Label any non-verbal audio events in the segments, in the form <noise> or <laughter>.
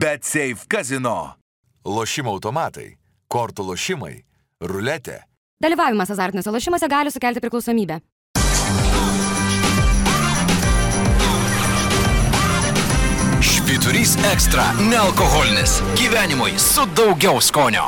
Bet Safe Casino. Lošimo automatai, kortų lošimai, ruletė. Dalyvavimas azartiniuose lošimuose gali sukelti priklausomybę. Švyturys ekstra - nealkoholinis. Gyvenimui su daugiau skonio.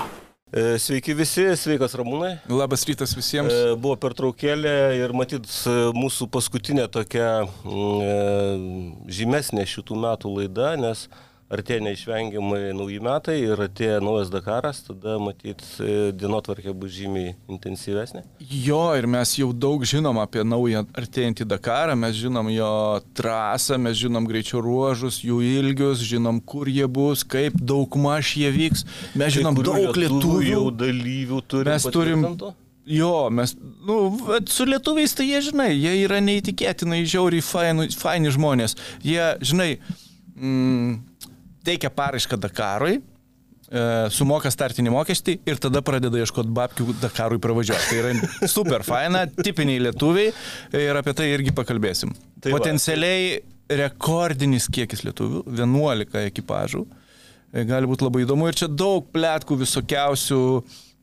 E, Sveiki visi, sveikas Ramūnai. Labas rytas visiems. E, Buvo pertraukėlė ir matyt e, mūsų paskutinė tokia mm, e, žymesnė šitų metų laida, nes artėja neišvengiamai nauji metai ir artėja naujas Dakaras, tada matyt e, dienotvarkė bus žymiai intensyvesnė. Jo, ir mes jau daug žinom apie naują artėjantį Dakarą, mes žinom jo trasą, mes žinom greičio ruožus, jų ilgius, žinom, kur jie bus, kaip daug maž jie vyks, mes žinom Kai daug lietuvių jau dalyvių turim. Mes turim-? Jo, mes, nu, su lietuviais tai jie, žinai, jie yra neįtikėtinai žiauriai faini, faini žmonės. Jie, žinai, mm, teikia paraišką Dakarui, e, sumoka startinį mokestį ir tada pradeda ieškoti babkių Dakarui pravažiuoti. Tai yra super faina, tipiniai lietuviai ir apie tai irgi pakalbėsim. Tai va. Potencialiai rekordinis kiekis lietuvių - 11 ekipažų. E, Gali būti labai įdomu ir čia daug plėtkų visokiausių.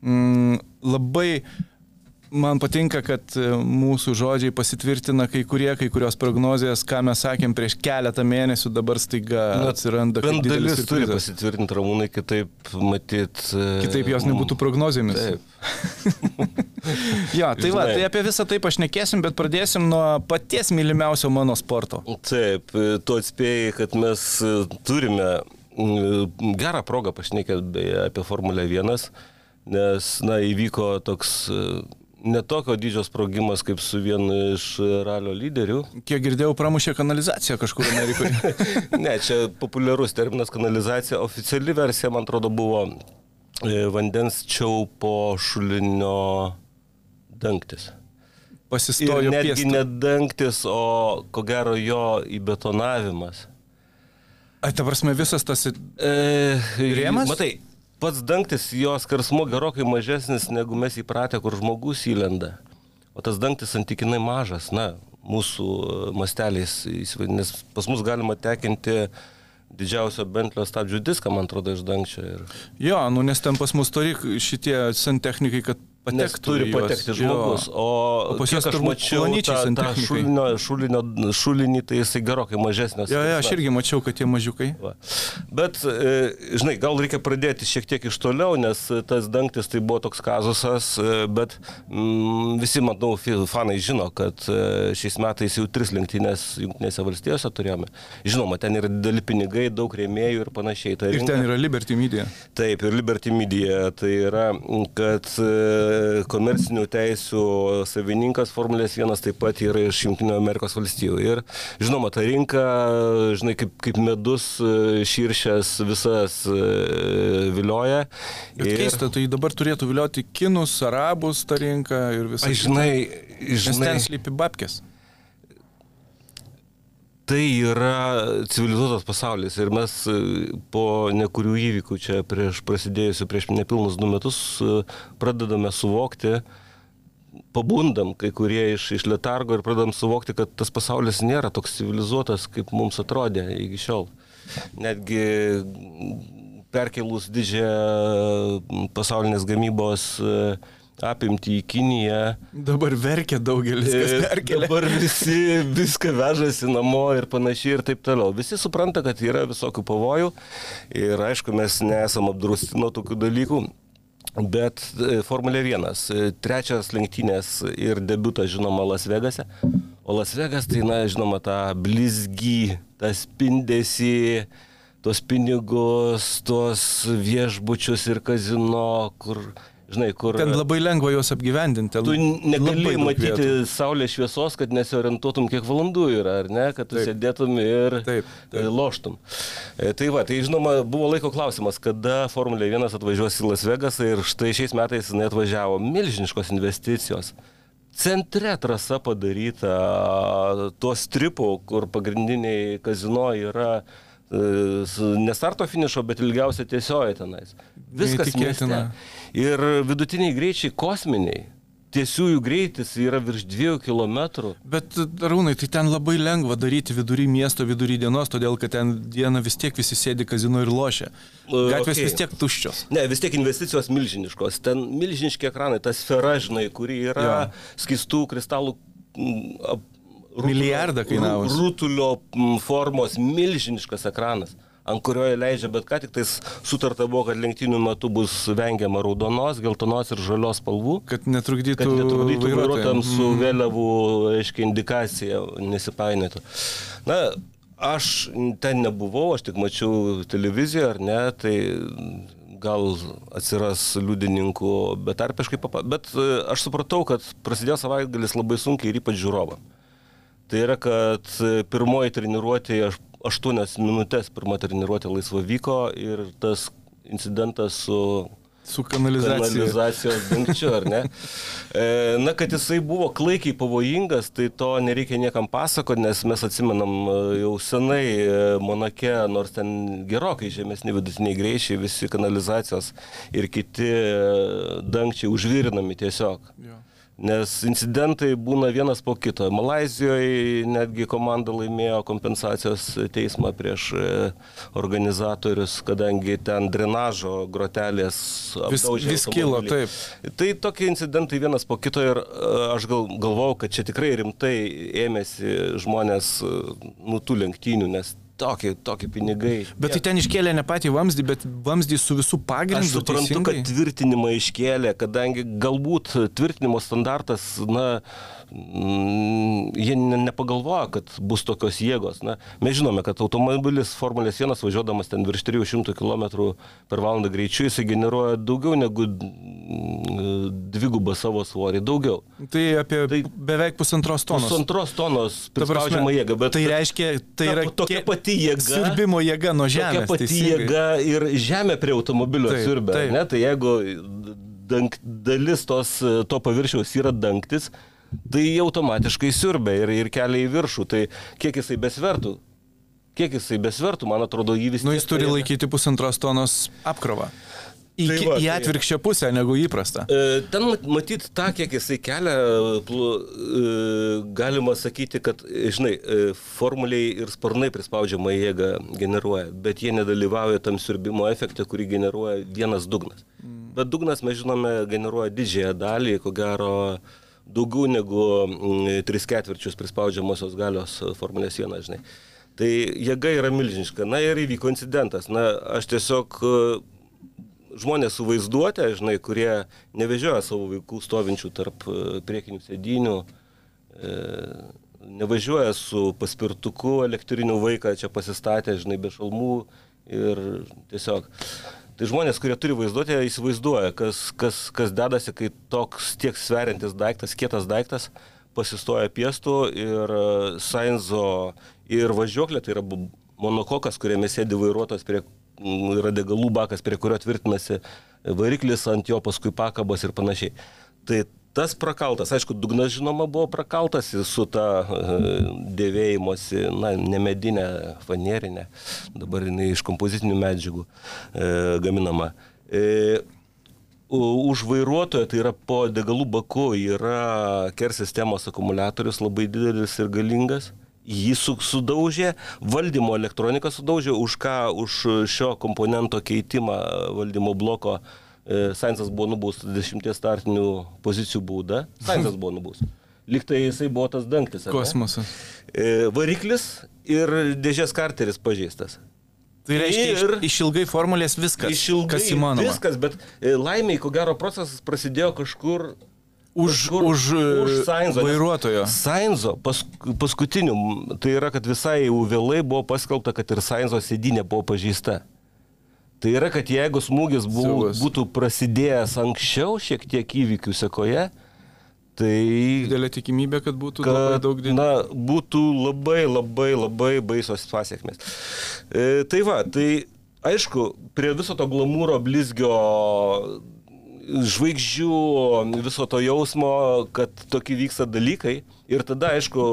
Mm, labai man patinka, kad e, mūsų žodžiai pasitvirtina kai kurie, kai kurios prognozijas, ką mes sakėm prieš keletą mėnesių, dabar staiga Na, atsiranda Bent dalis turi siurprizas. pasitvirtinti Ramūnai, kitaip matyt. e, Kitaip jos nebūtų prognozėmis. Taip. <laughs> jo, tai va, Žinai. tai apie visą tai pašnekėsim, bet pradėsim nuo paties mylimiausio mano sporto. Taip, e, tu atspėjai, kad mes turime gerą progą pašnekėti apie Formulę 1, nes, na, įvyko toks netokio dydžio sprogimas kaip su vienu iš ralio lyderių. Kiek girdėjau, pramušė kanalizaciją kažkur Amerikoje. <laughs> Ne, čia populiarus terminas kanalizacija. Oficiali versija, man atrodo, buvo e, vandens čiaupo šulinio dangtis. Ir Pasistojo netgi piestu. nedangtis, o ko gero jo įbetonavimas. Ai, ta prasme, visas tas... E, Rėmas? Matai, pats dangtis, jo skarsmo gerokai mažesnis negu mes įpratę, kur žmogus įlenda. O tas dangtis santykinai mažas, na, mūsų e, masteliais, nes pas mus galima tekinti didžiausio Bentlio stabdžių diską, man atrodo, iš dangčio. Ir... Jo, nu nes ten pas mus turi šitie santechnikai, kad Nes patektų. turi į juos. patekti Jo. žmogus, o, O pas juos aš mačiau tą, tą šulinio, šulinio, šulinį, tai jisai gerokai mažesnis. Jo, jo, aš irgi mačiau, kad tie mažiukai. Va. Bet, e, žinai, gal reikia pradėti šiek tiek iš toliau, nes tas dangtis tai buvo toks kazusas, e, bet mm, visi, matau, fi- fanai žino, kad e, šiais metais jau tris lenktynės Junktinėse valstijose turėjome. Žinoma, ten yra dideli pinigai, daug rėmėjų ir panašiai. Ta Ir rinka- ten yra Liberty Media. Taip, ir Liberty Media tai yra, kad komercinių teisų savininkas Formulės 1 taip pat yra iš Junktinių Amerikos valstijų. Ir žinoma, ta rinka, žinai, kaip, kaip medus e, širšės visas e, vilioja. Bet ir... keista, tai dabar turėtų vilioti kinus, arabus tą rinką ir visą. Ai, žinai, Nes žinai, ten slypi babkės. Tai yra civilizuotas pasaulis ir mes e, po nekurių įvykių čia prieš prasidėjusių prieš nepilnus du metus e, pradedame suvokti, pabundam kai kurie iš, iš letargo ir pradedam suvokti, kad tas pasaulis nėra toks civilizuotas, kaip mums atrodė iki šiol. Netgi perkelus didžiąją pasaulinės gamybos e, apimti į Kiniją, Dabar verkia daugelis, E. Dabar visi viską vežasi namo ir panašiai ir taip toliau. Visi supranta, kad yra visokių pavojų ir aišku, mes nesam apdrausti nuo tokių dalykų. Bet e, Formulė 1, e, trečias lenktynės ir debutas, žinoma, Las Vegase. O Las Vegas tai, na, žinoma, tą blizgį, tą spindesį, tuos pinigus, tuos viešbučius ir kazino, kur, žinai, kur... Ten labai lengva juos apgyvendinti. Tu negali matyti vietų. saulės šviesos, kad nesiorientuotum, kiek valandų yra, ar ne, kad tu Taip. sėdėtum ir Taip, taip. e, loštum. E, Tai va, tai žinoma, buvo laiko klausimas, kada Formulė 1 atvažiuos į Las Vegasą ir štai šiais metais jinai atvažiavo milžiniškos investicijos. Centre trasa padaryta, tuo stripu, kur pagrindiniai kazino yra e, s- ne starto finišo, bet ilgiausia tiesioji tenais. Viskas mieste. Ir vidutiniai greičiai kosminiai. tiesiųjų greitis yra virš 2 km. Bet, Rūnai, tai ten labai lengva daryti vidury miesto, vidury dienos, todėl kad ten dieną vis tiek visi sėdi kazino ir lošia. Gatvės okay. vis tiek tuščios. Ne, vis tiek investicijos milžiniškos. Ten milžiniški ekranai, ta sfera, žinai, kuri yra Jo. skistų kristalų. Rutulio- Milijardą kainavus. ru- Rutulio formos milžiniškas ekranas ant kurio jie leidžia, bet ką tik tais sutarta buvo, kad lenktynių metu bus vengiama raudonos, geltonos ir žalios spalvų. Kad netrukdytų, Kad netrukdytų vairuotojams su Mm. vėliavų, aiškiai, indikacija nesipainėtų. Na, aš ten nebuvau, aš tik mačiau televiziją, ar ne, tai gal atsiras liudininkų betarpiškai, bet e, aš supratau, kad prasidėjo savaitgalis labai sunkiai ir ypač žiūrovam. Tai yra, kad pirmoji treniruotė, aš- aštuonias minutės pirma treniruotė laisva vyko ir tas incidentas su Su kanalizacija. kanalizacijos dangčiu, ar ne? <laughs> E, Na, kad jisai buvo klaikiai pavojingas, tai to nereikia niekam pasakoti, nes mes atsimenam e, jau senai e, Monake, nors ten gerokai žemesni vidutiniai greičiai, visi kanalizacijos ir kiti dangčiai užvirinami tiesiog. Jo. Nes incidentai būna vienas po kito. Malazijoje netgi komanda laimėjo kompensacijos teismą prieš e, organizatorius, kadangi ten drenažo grotelės Vis, vis kilo, taip. Tai tokie incidentai vienas po kito ir e, aš gal, galvau, kad čia tikrai rimtai ėmėsi žmonės e, nu tų lenktynių, nes tokie, tokie pinigai. Bet tai ten iškėlė ne patį vamzdį, bet vamzdį su visų pagrindu. Aš suprantu, teisingai? kad tvirtinimą iškėlė, kadangi galbūt tvirtinimo standartas, na, mm, jie ne- nepagalvoja, kad bus tokios jėgos. Na, mes žinome, kad automobilis Formulės 1 važiuodamas ten virš 300 km per valandą greičiu, jisai generuoja daugiau negu mm, dvigubą savo svorį, daugiau. Tai apie Tai- beveik pusantros tonos. Pusantros tonos prispaudžiama jėga, bet tai reiškia, tai ta- yra tokia kie- pati jėga. Siurbimo jėga nuo Tokia žemės. pati teisingai. jėga ir žemė prie automobilio Taip, siurbia. taip. Ne? Tai jeigu dank, dalis tos, to paviršiaus yra dangtis, tai automatiškai siurbia ir, ir kelia į viršų. Tai kiek jisai besvertų? Kiek jisai besvertų, man atrodo, jį vis Nu, tiek jis turi laikyti pusantros tonos apkrovą. Į, Tai va, į tai- atvirkščią pusę negu įprasta. E, Ten mat- matyt tą, kiek jisai kelia, e, galima sakyti, kad, e, žinai, formuliai ir sparnai prispaudžiamą jėgą generuoja, bet jie nedalyvauja tam siurbimo efekte, kurį generuoja vienas dugnas. Bet dugnas, mes žinome, generuoja didžiąją dalį, ko gero, daugiau negu mm, 3 ketvirčius prispaudžiamosios galios formulės 1, žinai. Tai jėga yra milžiniška. Na ir įvyko incidentas. Na, aš tiesiog e, žmonės su vaizduotė, žinai, kurie nevežioja savo vaikų stovinčių tarp e, priekinių sėdinių, e, nevažiuoja su paspirtuku elektriniu vaiką čia pasistatę, žinai, be šalmų ir tiesiog. Tai žmonės, kurie turi vaizduotę, įsivaizduoja, kas, kas, kas dedasi, kai toks tiek sveriantis daiktas, kietas daiktas pasistoja piestų ir e, Sainzo ir važiuoklė, tai yra monokokas, kuriame sėdi vairuotojas prie yra degalų bakas, prie kurio tvirtinasi variklis, ant jo paskui pakabos ir panašiai. Tai tas prakaltas, aišku, dugnas žinoma buvo prakaltas su ta e, dėvėjimosi, na, nemedinė, fanerinė, dabar jinai iš kompozitinių medžiagų e, gaminama. E, Už vairuotojo, tai yra po degalų baku, yra KER sistemos akumuliatorius labai didelis ir galingas. Jį su- sudaužė, valdymo elektronika sudaužė, už ką, už šio komponento keitimą valdymo bloko e, Sainsas buvo nubaustas 10 startinių pozicijų bauda. Sainsas buvo nubaustas. Liktai jisai buvo tas dangtis. Kosmosas. E, Variklis ir dėžės karteris pažeistas. Tai reiškia, iš, Ir- iš ilgai formulės viskas, Išilgai kas įmanoma. Viskas, bet e, laimiai, ko gero, procesas prasidėjo kažkur Už, kažkur už, e, Sainzo, vairuotojo. Sainzo pas, paskutiniu, tai yra, kad visai jau vėlai buvo paskelbta, kad ir Sainzo sėdinė buvo pažeista. Tai yra, kad jeigu smūgis Siaubas. būtų prasidėjęs anksčiau, šiek tiek įvykių sekoje, tai Didelė tikimybė, kad būtų labai kad daug didesnė. na, būtų labai labai labai baisos pasiekmes. E, tai va, tai aišku, prie viso to glamūro blizgio žvaigždžių, viso to jausmo, kad tokie vyksta dalykai. Ir tada, aišku,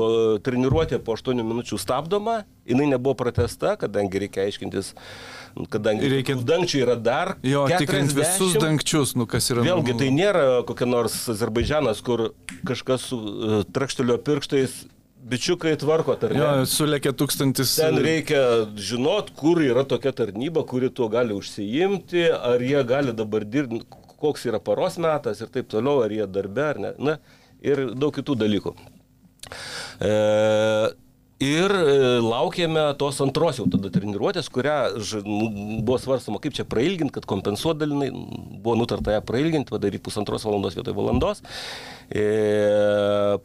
treniruotė po 8 minučių stabdoma, jinai nebuvo pratesta, kadangi reikia aiškintis, kadangi Reikia- dangčių yra dar. Jo, tikrint visus 40. dangčius, nu kas yra. Vėlgi, tai nėra kokia nors Azerbaidžianas, kur kažkas su uh, trakštelio pirštais bičiukai tvarko Jo, tarnybą. sulėkė tūkstantis. Ten reikia žinot, kur yra tokia tarnyba, kuri tuo gali užsiimti, ar jie gali dabar dirbti, koks yra paros metas ir taip toliau, ar jie darbe ar ne. Na, ir daug kitų dalykų. E, ir e, laukėme tos antros jau tada treniruotės, kurią nu, buvo svarstama, kaip čia prailginti, kad kompensuot dalinai. Buvo nutarta ją prailginti, padaryti pusantros valandos vietoj valandos. E,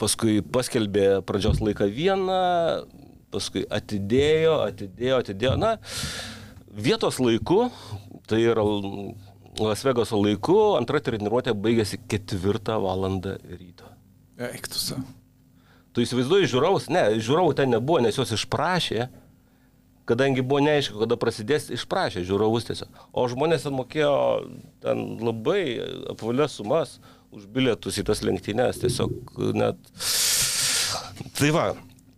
paskui paskelbė pradžios laiką vieną, paskui atidėjo, atidėjo, atidėjo. Na, vietos laiku, tai yra Las Vegaso laiku, antra treniruotė baigėsi ketvirtą valandą ryto. Eik tu įsivaizduoji žiūrovus? Ne, žiūrovų ten nebuvo, nes juos išprašė, kadangi buvo neaišku, kada prasidės, išprašė žiūrovus tiesiog. O žmonės ten mokėjo ten labai apvalės sumas už bilietus į tas lenktynės, tiesiog net... Tai va.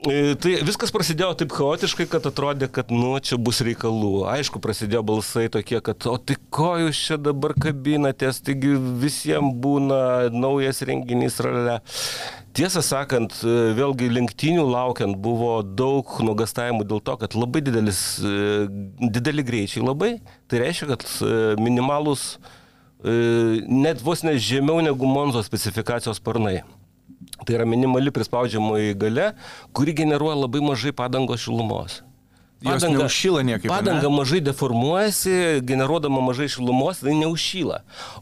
E, Tai viskas prasidėjo taip chaotiškai, kad atrodė, kad nu čia bus reikalų. Aišku, prasidėjo balsai tokie, kad o tai ko jūs čia dabar kabinatės, taigi visiems būna naujas renginys rale. Tiesą sakant, e, vėlgi lenktynių laukiant buvo daug nuogastavimų dėl to, kad labai didelis, e, dideli greičiai labai. Tai reiškia, kad minimalus net vos ne žemiau negu Monzo specifikacijos sparnai. Tai yra minimali prispaudžiamoji gale, kuri generuoja labai mažai padangos šilumos. Jos neužšyla niekaip, Padanga ane? mažai deformuojasi, generuodama mažai šilumos, tai neužšyla.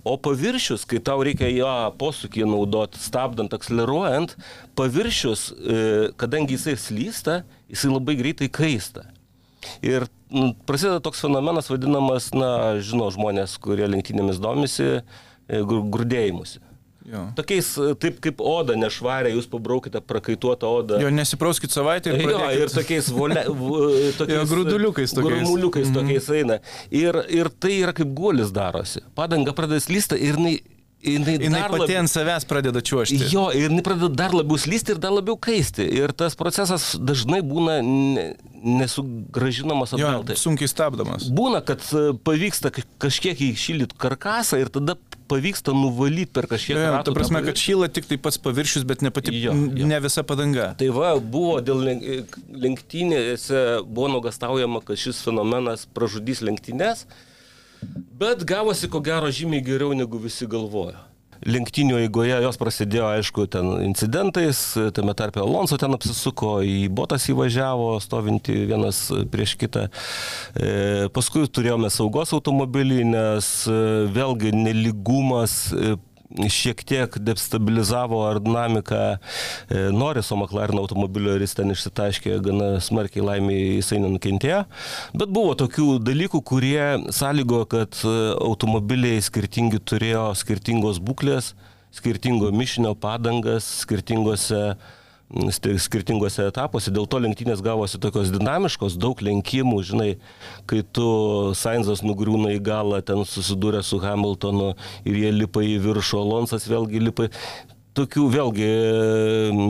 O paviršius, kai tau reikia ją posūkį naudoti, stabdant, akceleruojant, paviršius, e, kadangi jisai slysta, jisai labai greitai kaista. Ir mm, prasideda toks fenomenas vadinamas, na, žino žmonės, kurie lenktynėmis domisi, e, gr- grūdėjimusi. Jo. Tokiais, e, taip kaip oda nešvarė, jūs pabraukite prakaituotą odą. Jo, nesiprauskit savaitę ir Jo, ir tokiais, vole, <laughs> v- tokiais Jo, grūduliukais tokiais. Grūmuliukais tokiais eina. Ir, ir tai yra kaip guolis darosi. Padanga pradeda slysta ir jinai, jinai, Jinai pati labiau- ant savęs pradeda čiuošti. Jo, ir jinai pradeda dar labiau slysti ir dar labiau kaisti. Ir tas procesas dažnai būna ne, nesugražinamas Jo, atgal. Tai sunkiai stabdomas. Būna, kad e, pavyksta ka- kažkiek įšildyti karkasą ir tada pavyksta nuvalyti per kažkiek ratų ta prasme, kad šyla tik tai pats paviršius, bet ne pati, Jo, jo. ne visa padanga. Tai va, buvo dėl len- lenktynėse, buvo nuogastaujama, kad šis fenomenas pražudys lenktynės, bet gavosi ko gero žymiai geriau negu visi galvojo. Lenktynių eigoje jos prasidėjo, aišku, ten incidentais, tame tarpe Alonso ten apsisuko, į botas įvažiavo, stovinti vienas prieš kitą. E, paskui turėjome saugos automobilį, nes e, vėlgi neligumas e, šiek tiek destabilizavo aerodinamiką e, Noriso McLaren automobilio ir jis ten išsitaškė gana smarkiai laimiai jisai nenukentėjo. Bet buvo tokių dalykų, kurie sąlygo, kad e, automobiliai skirtingi turėjo skirtingos būklės, skirtingo mišinio padangas, skirtingose mm, skirtingose etapuose, dėl to lenktynės gavosi tokios dinamiškos, daug lenkimų, žinai, kai tu Sainzas nugriūna į galą, ten susidūrė su Hamiltonu ir jie lipa į viršų, Alonsas vėlgi lipa. Tokių vėlgi,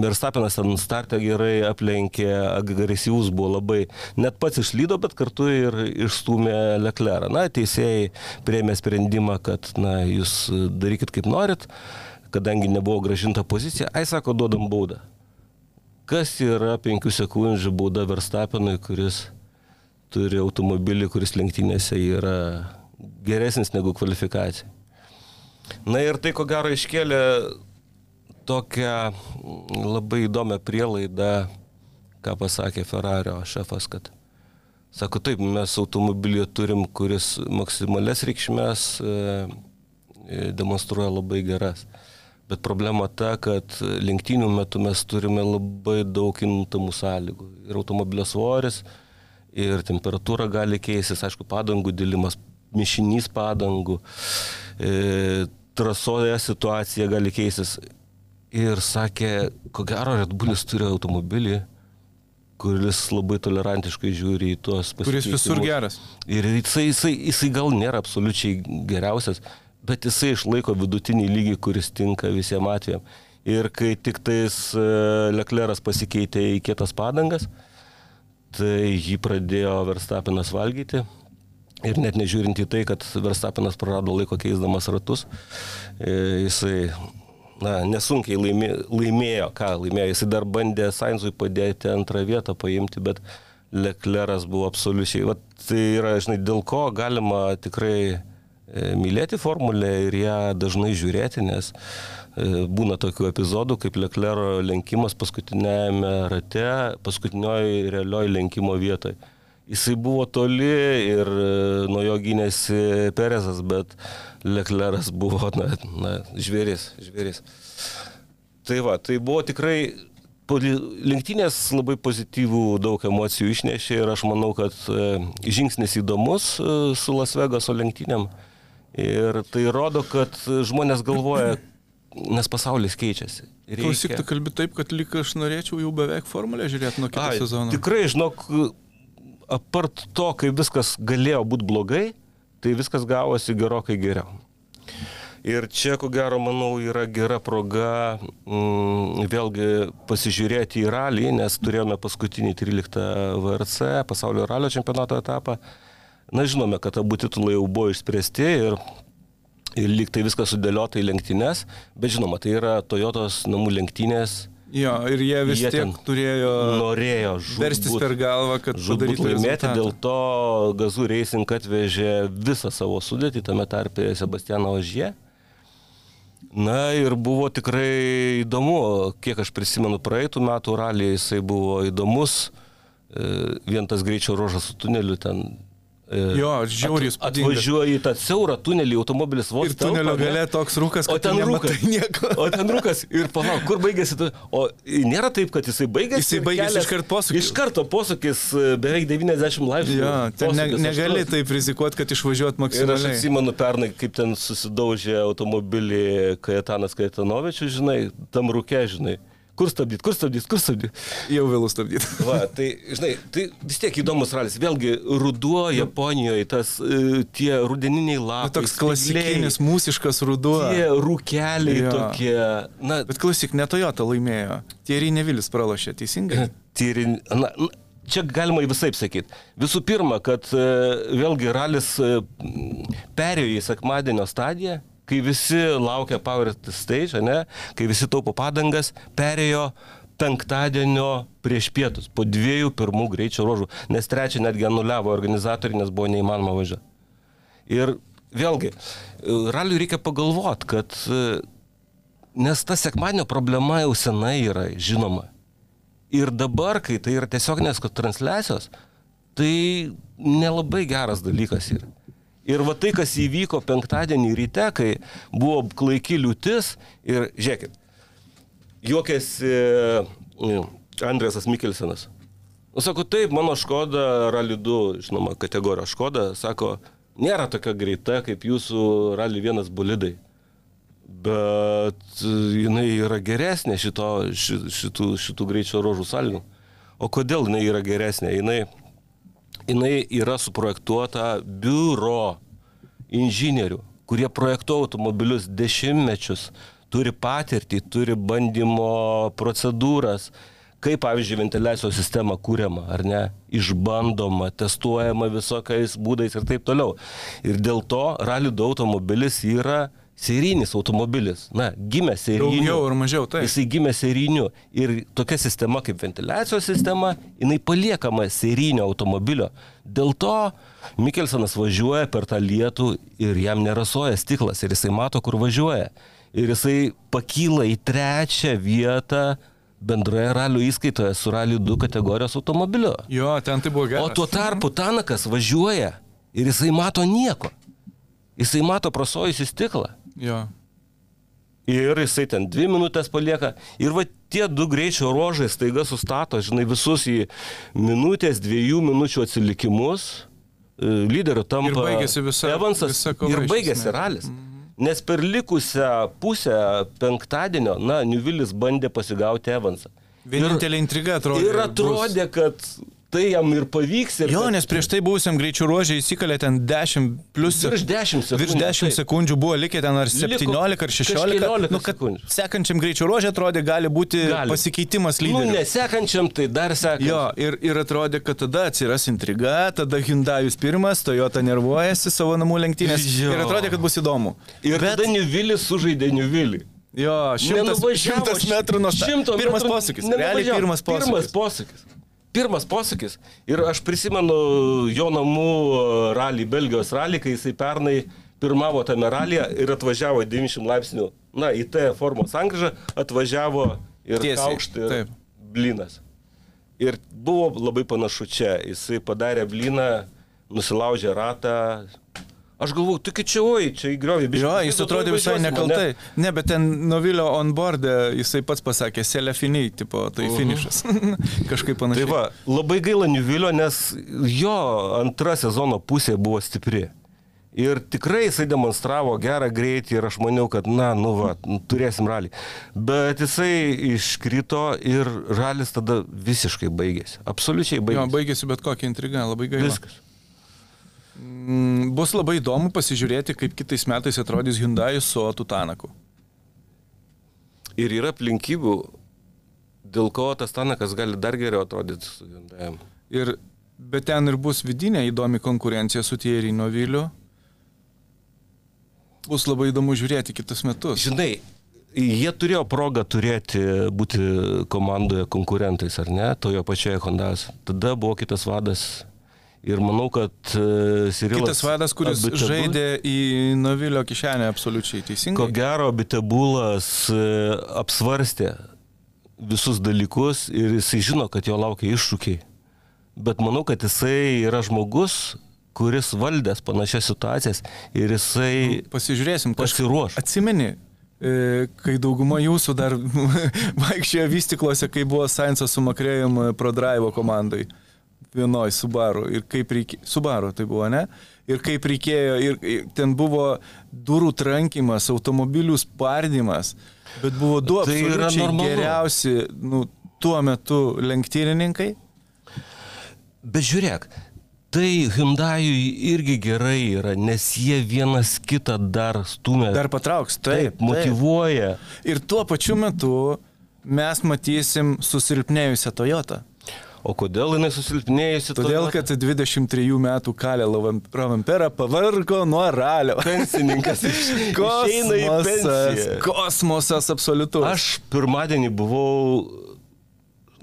Verstapenas ten startę gerai aplenkė, agresyvus buvo labai, net pats išlydo, bet kartu ir išstumė Leclerą. Na, teisėjai prieėmė sprendimą, kad, na, jūs darykit kaip norit, kadangi nebuvo gražinta pozicija, ai sako, duodam baudą. Kas yra 5 sekundžių bauda Verstapenui, kuris turi automobilį, kuris lenktynėse yra geresnis negu kvalifikacija. Na ir tai ko gero iškėlė tokią labai įdomią prielaidą, ką pasakė Ferrario šefas, kad sako taip, mes automobilį turim, kuris maksimales reikšmės e, e, demonstruoja labai geras. Bet problema ta, kad lenktynių metu mes turime labai daug kintamų sąlygų. Ir automobilio svoris, ir temperatūra gali keistis, aišku, padangų dėlimas, mišinys padangų, e, trasoje situacija gali keistis. Ir sakė, ko gero, Red Bullis turi automobilį, kuris labai tolerantiškai žiūri į tuos Kuris visur pasikeitimus. geras. Ir jisai, jisai, jisai gal nėra absoliučiai geriausias, bet jisai išlaiko vidutinį lygį, kuris tinka visiems atvejams. Ir kai tik tais e, Lecleras pasikeitė į kietas padangas, tai jį pradėjo Verstapinas valgyti. Ir net nežiūrint į tai, kad Verstapinas prarado laiko keisdamas ratus, e, jisai na, nesunkiai laimė, laimėjo, ką laimėjo, jisai dar bandė Sainzui padėti antrą vietą paimti, bet Lecleras buvo absoliučiai. Vat, tai yra, žinai, dėl ko galima tikrai mylėti formulę ir ją dažnai žiūrėti, nes e, būna tokių epizodų, kaip Leclero lenkimas paskutinėjame rate, paskutinioji realioji lenkimo vietoje. Jisai buvo toli ir e, nuo jo gynėsi Perezas, bet Lecleras buvo, na, na žvėris, žvėris. Tai va, tai buvo tikrai lenktynės labai pozityvų daug emocijų išnešė ir aš manau, kad e, žingsnis įdomus e, su Las Vegaso lenktynėm. Ir tai rodo, kad žmonės galvoja, nes pasaulis keičiasi. Klausyk, tu kalbi taip, kad lyg aš norėčiau jau beveik formulę žiūrėti nuo kito Ai, sezono. Tikrai, žinok, apart to, kai viskas galėjo būti blogai, tai viskas gavosi gerokai geriau. Ir čia, ko gero, manau, yra gera proga mm, vėlgi pasižiūrėti į ralį, nes turėjome paskutinį 13 VRC pasaulio ralio čempionato etapą. Na, žinome, kad abu titulai jau buvo išspręsti ir, ir lyg tai viskas sudėliota į lenktynės, bet žinoma, tai yra Toyotos namų lenktynės. Jo, ir jie vis Jie tiek turėjo norėjo verstis žūtbūt- per galvą, kad padarytų laimėti, dėl to Gazų Racing atvežė visą savo sudėtį, tame tarpe Sebastianą Ožie. Na ir buvo tikrai įdomu, kiek aš prisimenu praeitų metų ralį, jisai buvo įdomus, E, vien tas greičio ruožas su tuneliu ten. E, Jo, žiauriai įspūdingas. Atvažiuoji į tą siaurą tunelį, automobilis vos Ir tunelio gale toks rūkas, O ten rūkas. nieko. O ten rūkas. Ir palauk, kur baigėsi tu? O nėra taip, kad jisai baigėsi. Jisai baigėsi kelias- iškart posūkis. Iš karto posūkis beveik 90 laipsnių. Jo, ten ne, negali aštuonis. taip rizikuoti, kad išvažiuot Ir aš maksimaliai. atsimenu pernai, kaip ten susidaužė automobilį Kajetanas Kajetanovičius, žinai, tam rūke, žinai. Kur stabdyti, kur stabdyti, kur stabdyti. Jau vėlų stabdyti. <laughs> Va, tai, žinai, tai vis tiek įdomus ralis. Vėlgi, ruduo Japonijoje, tas e, tie rudeniniai Nu, lapai. toks spygliai, klasikinis mūsiškas ruduo. Tie rūkeliai Jo. tokie. Na, Bet klausyk, ne Toyota laimėjo. Thierry Nevilis pralošė, teisingai? <laughs> tyrin... Na, na, čia galima visai sakyti. Visų pirma, kad e, vėlgi ralis e, perėjo į sekmadienio stadiją, kai visi laukia Power Stage, ne, kai visi taupo padangas, perėjo penktadienio prieš pietus, po dviejų pirmų greičio ruožų, nes trečią netgi anuliavo organizatoriai, nes buvo neįmanoma važiuoti. Ir vėlgi, raliui reikia pagalvoti, kad nes ta sekmadienio problema jau senai yra žinoma. Ir dabar, kai tai yra tiesioginės transliacijos, tai nelabai geras dalykas yra. Ir va tai, kas įvyko penktadienį ryte, kai buvo klaiki liūtis ir, žiūrėkit, juokėsi e, Andrėsas Mikelsenas. Nu, sako, taip, mano Škoda Rally 2, žinoma, kategorija Škoda, sako, nėra tokia greita kaip jūsų Rally 1 bolidai. Bet e, jinai yra geresnė šito, ši, šitų, šitų greičio rožų sąlygų. O kodėl jinai yra geresnė? Jinai, jinai yra suprojektuota biuro inžinierių, kurie projektuoja automobilius dešimtmečius, turi patirtį, turi bandymo procedūras, kaip, pavyzdžiui, ventiliacijos sistema kūriama, ar ne, išbandoma, testuojama visokiais būdais ir taip toliau. Ir dėl to Rally 2 automobilis yra serijinis automobilis. Na, gimė seriniu. Daugiau ar mažiau, taip. Jisai gimė seriniu ir tokia sistema kaip ventiliacijos sistema, jinai paliekama serinio automobilio. Dėl to Mikelsonas važiuoja per tą lietų ir jam nerasoja stiklas ir jisai mato, kur važiuoja. Ir jisai pakyla į trečią vietą bendroje ralio įskaitoje su raliu 2 kategorijos automobiliu. Jo, ten tai buvo gerai. O tuo tarpu Tanakas važiuoja ir jisai mato nieko. Jisai mato prasojusi stiklą. Jo. Ir jisai ten dvi minutės palieka. Ir va tie du greičio ruožai staiga sustato, žinai, visus į minutės, dviejų minučių atsilikimus. E, Lyderiu tampa Ir baigėsi visa- Evansas. visa kova ir baigėsi ralis. Nes per likusią pusę penktadienio, na, Niuvilis bandė pasigauti Evansą. Vienintelė intriga atrodė. Ir atrodė, kad tai jam ir pavyks. Ir Jo, kad- nes prieš tai buvusiam greičių ruožė įsikalė ten 10 plus Virš 10 sekundžių, Virš 10 taip. sekundžių buvo likę ten ar 17 Liko ar 16. kažkeliolika Nu, kad sekundžių. sekančiam greičių ruožė atrodė gali būti Gali. pasikeitimas Nu, lyderių. nesekančiam, tai dar sekančiam. Jo, ir, ir atrodė, kad tada atsiras intriga, tada Hyundai'us pirmas, Toyota nervuojasi savo namų lenktynės Jo. ir atrodė, kad bus įdomu. Ir Bet, tada Niuvilis sužaidė Niuvilį. jo, šimtas, šimtas metrų nuo šimto Pirmas posūkis. Realiai pirmas posūkis. Pirmas posūkis. Pirmas posūkis. Ir aš prisimenu jo namų ralį, Belgijos ralį, kai jisai pernai pirmavo tame ralyje ir atvažiavo į 90 laipsnių, na, į T formos sankryžą, atvažiavo ir taip. blinas. Ir buvo labai panašu čia. Jisai padarė bliną, nusilaužė ratą. Aš galvoju, tu čia oi, čia įgriovė. Jo, jis atrodė visai nekaltai. Ne, bet ten Novilio onboardė jisai pats pasakė, selefiniai, tipo, tai finišas. <laughs> Kažkaip Tai panašiai. va, labai gaila Niuvilio, nes jo antra sezono pusė buvo stipri. Ir tikrai jisai demonstravo gerą greitį ir aš maniau, kad, na, nu va, turėsim ralį. Bet jisai iškrito ir ralis tada visiškai baigėsi. Absoliučiai Jo, baigėsi. baigėsi bet kokia intriga, labai gaila. Viskas. Mm, Bus labai įdomu pasižiūrėti, kaip kitais metais atrodys Hyundai su Tutanaku. Ir yra aplinkybių, dėl ko tas Tanakas gali dar geriau atrodyti su Hyundai. Ir, bet ten ir bus vidinė įdomi konkurencija su Thierry Noviliu. Bus labai įdomu žiūrėti kitus metus. Žinai, jie turėjo progą turėti, būti komandoje konkurentais, ar ne, toje pačioje Hondas. Tada buvo kitas vadas. Ir manau, kad Sirilas... Kitas vadas, kuris Abitebul- žaidė į Novilio kišenę absoliučiai Ko teisingai. gero, Bitebulas uh, apsvarstė visus dalykus ir jisai žino, kad jo laukia iššūkiai. Bet manau, kad jisai yra žmogus, kuris valdęs panašias situacijas ir jisai Pasižiūrėsim, kažkas. pasiruoš. Atsimeni, e, kai dauguma jūsų dar <laughs> vaikščiojo vystiklose, kai buvo Sainzas su Makrėjum pro Drive komandai. Vienoj Subaru. Ir kaip reikėjo. Subaru tai buvo, ne? Ir kaip reikėjo. Ir, ir ten buvo durų trankimas, automobilių spardymas. Bet buvo du Tai absoliučiai geriausi nu, tuo metu lenktynininkai. Bet žiūrėk, tai Hyundai irgi gerai yra, nes jie vienas kitą dar stumia. Dar patrauks. Taip, taip, motivuoja. Ir tuo pačiu metu mes matysim susilpnėjusią Toyotą. O kodėl jinai susilpnėjusi? Todėl, kad 23 metų kalė Rovampera pavargo nuo ralio. <laughs> pensininkas iš- Kosmosas, kosmosas absoliutus. Aš pirmadienį buvau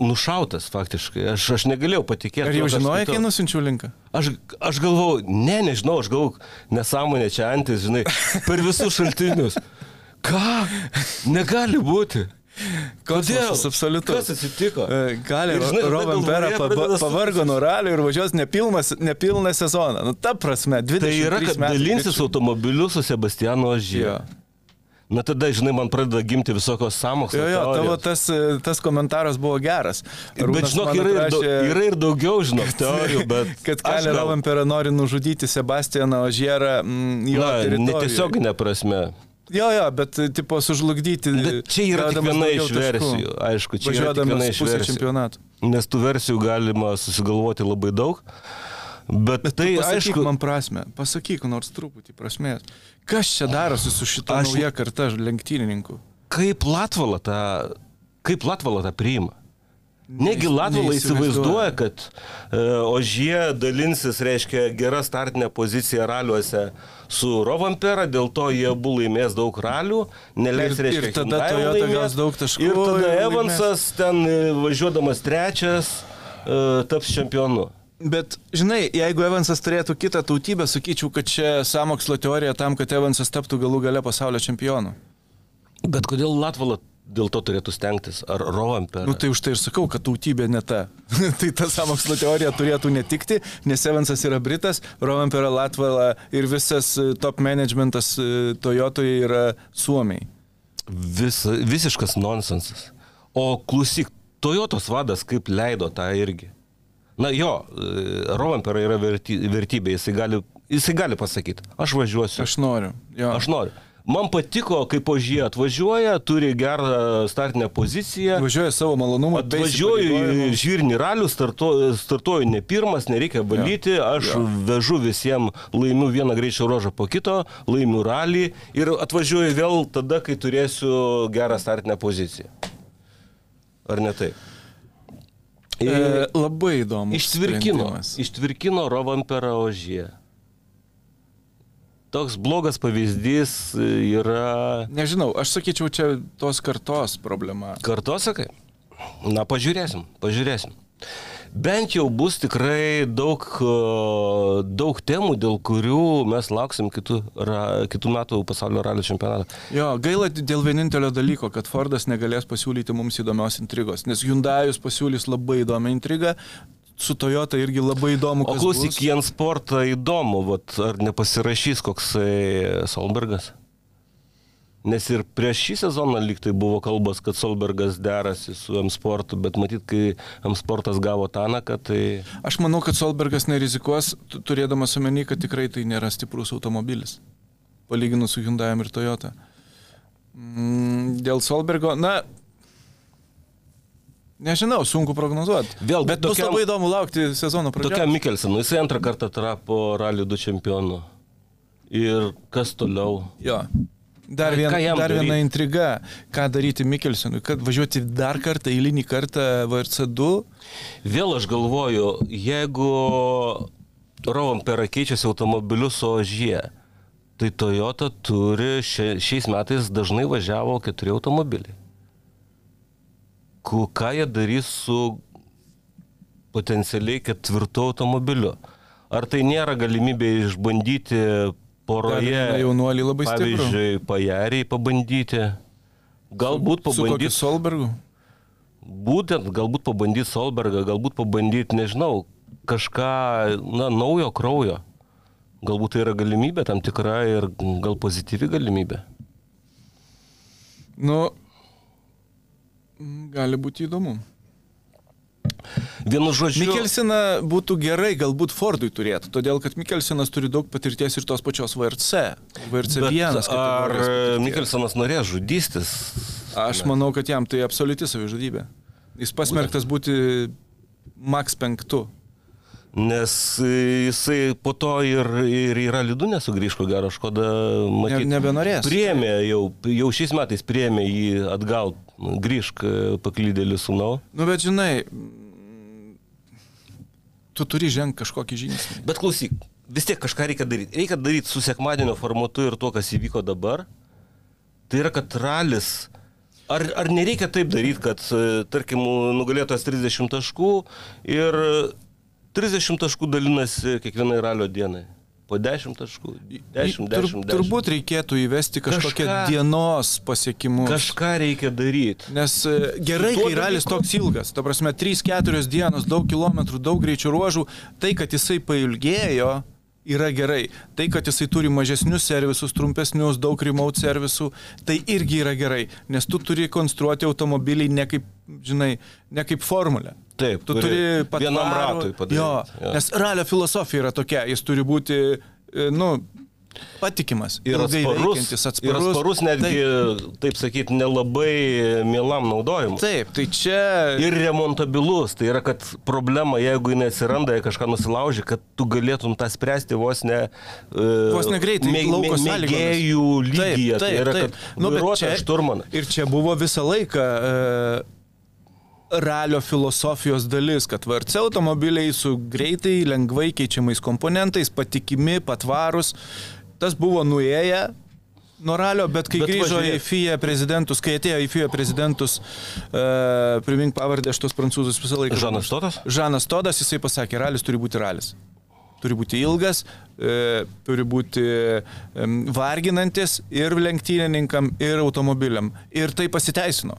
nušautas faktiškai. Aš, aš negalėjau patikėti. Ar jau žinojai, kai nusinčiau linką? Aš, aš galvau, ne, nežinau, aš galvau, nesąmonė čia antis, žinai, per visus šaltinius. Ką? Negali būti. Kodėl? Absoliutus. Kas atsitiko? Gali, Rovampera galvoje pradeda pavargo nuo ralio ir važiuos nepilnas, nepilną sezoną. Nu, ta prasme, 20 Tai yra, kad dalinsis automobiliu su Sebastianu Ožyje. Na tada, žinai, man pradeda gimti visokios samokslo. Jo, jo, tavo teorijos. tas, tas komentaras buvo geras. Bet Arūnas žinok, yra ir, daug, yra ir daugiau, žinok, teorijų, bet... <laughs> kad Kalė Rovampera nori nužudyti Sebastianą Ožierą. Mm, Na, netiesioginė prasme. Jo, jo, bet tipo sužlugdyti. Bet čia yra viena iš taškų. versijų, aišku, čia yra viena iš versijų. čempionatų. Nes tų versijų galima susigalvoti labai daug. Bet, bet tai aišku, man prasme, pasakyk nors truputį prasmės. Kas čia darosi su šita Aš- nauja karta lenktynininkų? kaip Latvala tą, kaip Latvala tą priima. Negi neįsivaizduoju. įsivaizduoja, kad e, Ožie dalinsis, reiškia, gera startinė pozicija raliuose su Rovampera, dėl to jie abu laimės daug ralių, neleis, Ir- reiškia, ir tada Toyota gaus daug taškų Ir tada Evansas ten e, važiuodamas trečias e, taps čempionu. Bet, žinai, jeigu Evansas turėtų kitą tautybę, sakyčiau, kad čia samokslo teorija tam, kad Evansas taptų galų gale pasaulio čempionu. Bet kodėl Latvala dėl to turėtų stengtis? Ar Rovampera? Nu tai už tai ir sakau, kad tautybė ne ta. <laughs> tai ta samokslo teorija turėtų netikti, nes Evansas yra Britas, Rovampera Latvala ir visas e, top managementas e, Toyotoje yra Suomiai. Vis, visiškas nonsensas. O klausyk, Toyotos vadas kaip leido tą irgi. Na jo, e, Rovampera yra verty, vertybė, jisai gali, jisai gali pasakyti, aš važiuosiu, Aš noriu. Jo. aš noriu. Man patiko, kaip ožie atvažiuoja, turi gerą startinę poziciją. Važiuoja savo malonumą. be Atvažiuoju į žirnį ralių, startuoju, startuoju ne pirmas, nereikia valyti, aš vežu visiems, laimiu vieną greičio ruožą po kito, laimiu ralį ir atvažiuoju vėl tada, kai turėsiu gerą startinę poziciją. Ar ne taip? E, labai įdomu. Ištvirkino, ištvirkino Rovanperą ožie. Toks blogas pavyzdys yra Nežinau, aš sakyčiau, čia tos kartos problema. Kartu sakai? Na, pažiūrėsim, pažiūrėsim. Bent jau bus tikrai daug, e, daug temų, dėl kurių mes lauksim kitų, ra, kitų metų pasaulio ralio čempionatą. Jo, gaila dėl vienintelio dalyko, kad Fordas negalės pasiūlyti mums įdomios intrigos, nes Hyundai'us pasiūlys labai įdomią intrigą, su Toyota irgi labai įdomu, O klausyk. Jens Sportą įdomu, vat, ar nepasirašys koksai Solbergas? Nes ir prieš šį sezoną lygtai buvo kalbas, kad Solbergas derasi su M Sportu, bet matyt, kai M Sportas gavo Tanaką, tai... Aš manau, kad Solbergas nerizikuos, tu- turėdamas omeny, kad tikrai tai nėra stiprus automobilis, palyginus su Hyundai ir Toyota. Mm, Dėl Solbergo, na, nežinau, sunku prognozuoti. Vėl Bet bus tokiam- labai įdomu laukti sezono pradžios. Tokia Mikelsenų, jisai antrą kartą tapo Rally 2 čempionu. Ir kas toliau? Jo. Dar, vien, dar viena intriga, ką daryti Mikelsenui, kad važiuoti dar kartą, eilinį kartą VRC2. Vėl aš galvoju, jeigu Rovampera keičiasi automobiliu su ožie, tai Toyota turi, šia, šiais metais dažnai važiavo keturi automobiliai. Ką jie darys su potencialiai ketvirtu automobiliu? Ar tai nėra galimybė išbandyti poroje, jaunuolį labai stiprų. pavyzdžiui, pajariai pabandyti? Galbūt Su pabandyti Solbergu? Būtent, galbūt pabandyti Solbergą, galbūt pabandyti, nežinau, kažką, na, naujo kraujo. Galbūt tai yra galimybė tam tikra ir gal pozityvi galimybė. Nu, gali būti įdomu. Vienu žodžiu, Mikelsiną būtų gerai galbūt Fordui turėtų, todėl kad Mikelsinas turi daug patirties ir tos pačios VRC. VRC 1. ar Mikelsonas norės žudystis? Aš manau, kad jam tai absoliuti savižudybė. Jis pasmerktas būti Max 5. Nes e, jisai po to ir, ir yra lidų nesugrįž, ko gero, škoda matyti. Ne- nebenorės. Priemė jau, jau šiais metais priemė jį atgal, grįžk e, paklydėlį sūnau. Nu, bet žinai, tu turi žengti kažkokį žingsnį. Bet klausyk, vis tiek kažką reikia daryti. Reikia daryti su sekmadienio formatu ir tuo, kas įvyko dabar. Tai yra, kad ralis. Ar, ar nereikia taip daryti, kad, e, tarkim, nugalėtojas 30 taškų ir 30 taškų dalinasi kiekvienai ralio dienai? Po 10 taškų. 10, 10, 10. Turbūt reikėtų įvesti kažkokią Kažką- dienos pasiekimus. Kažką reikia daryti. Nes e, gerai, kai ralis dalyku- toks ilgas, ta prasme, 3-4 dienos, daug kilometrų, daug greičio ruožų, tai, kad jisai pailgėjo, yra gerai. Tai, kad jisai turi mažesnius servisus, trumpesnius, daug remote servisų, tai irgi yra gerai, nes tu turi konstruoti automobilį ne kaip, žinai, ne kaip formulę. Taip, Tu turi patvarų, vienam ratui padaryti. Jo, Jo. nes ralio filosofija yra tokia, jis turi būti, e, nu, patikimas, Ir atsparus, veikiantis, ir atsparus. atsparus netgi, taip, taip sakyti, nelabai mielam naudojimui. Taip, tai čia... Ir remontabilus, tai yra, kad problema, jeigu jinai atsiranda, jei kažką nusilauži, kad tu galėtum tą spręsti vos ne... Uh, Vos negreitai, sąlygomis. Mėgėjų lygyje, tai yra, kad Nu, vairuotojas šturmanas. Ir čia buvo visą laiką e, ralio filosofijos dalis, kad VRC automobiliai su greitai, lengvai keičiamais komponentais, patikimi, patvarus. Tas buvo nuėję nuo ralio, bet kai Bet grįžo važiuok. į FIA prezidentus, kai atėjo į FIA prezidentus, e, primink pavardę šitos prancūzus visą laiką. Žanas Todas? Žanas Todas, jisai pasakė, ralis turi būti ralis. Turi būti ilgas, e, turi būti e, varginantis ir lenktynininkam, ir automobiliam. Ir tai pasiteisino.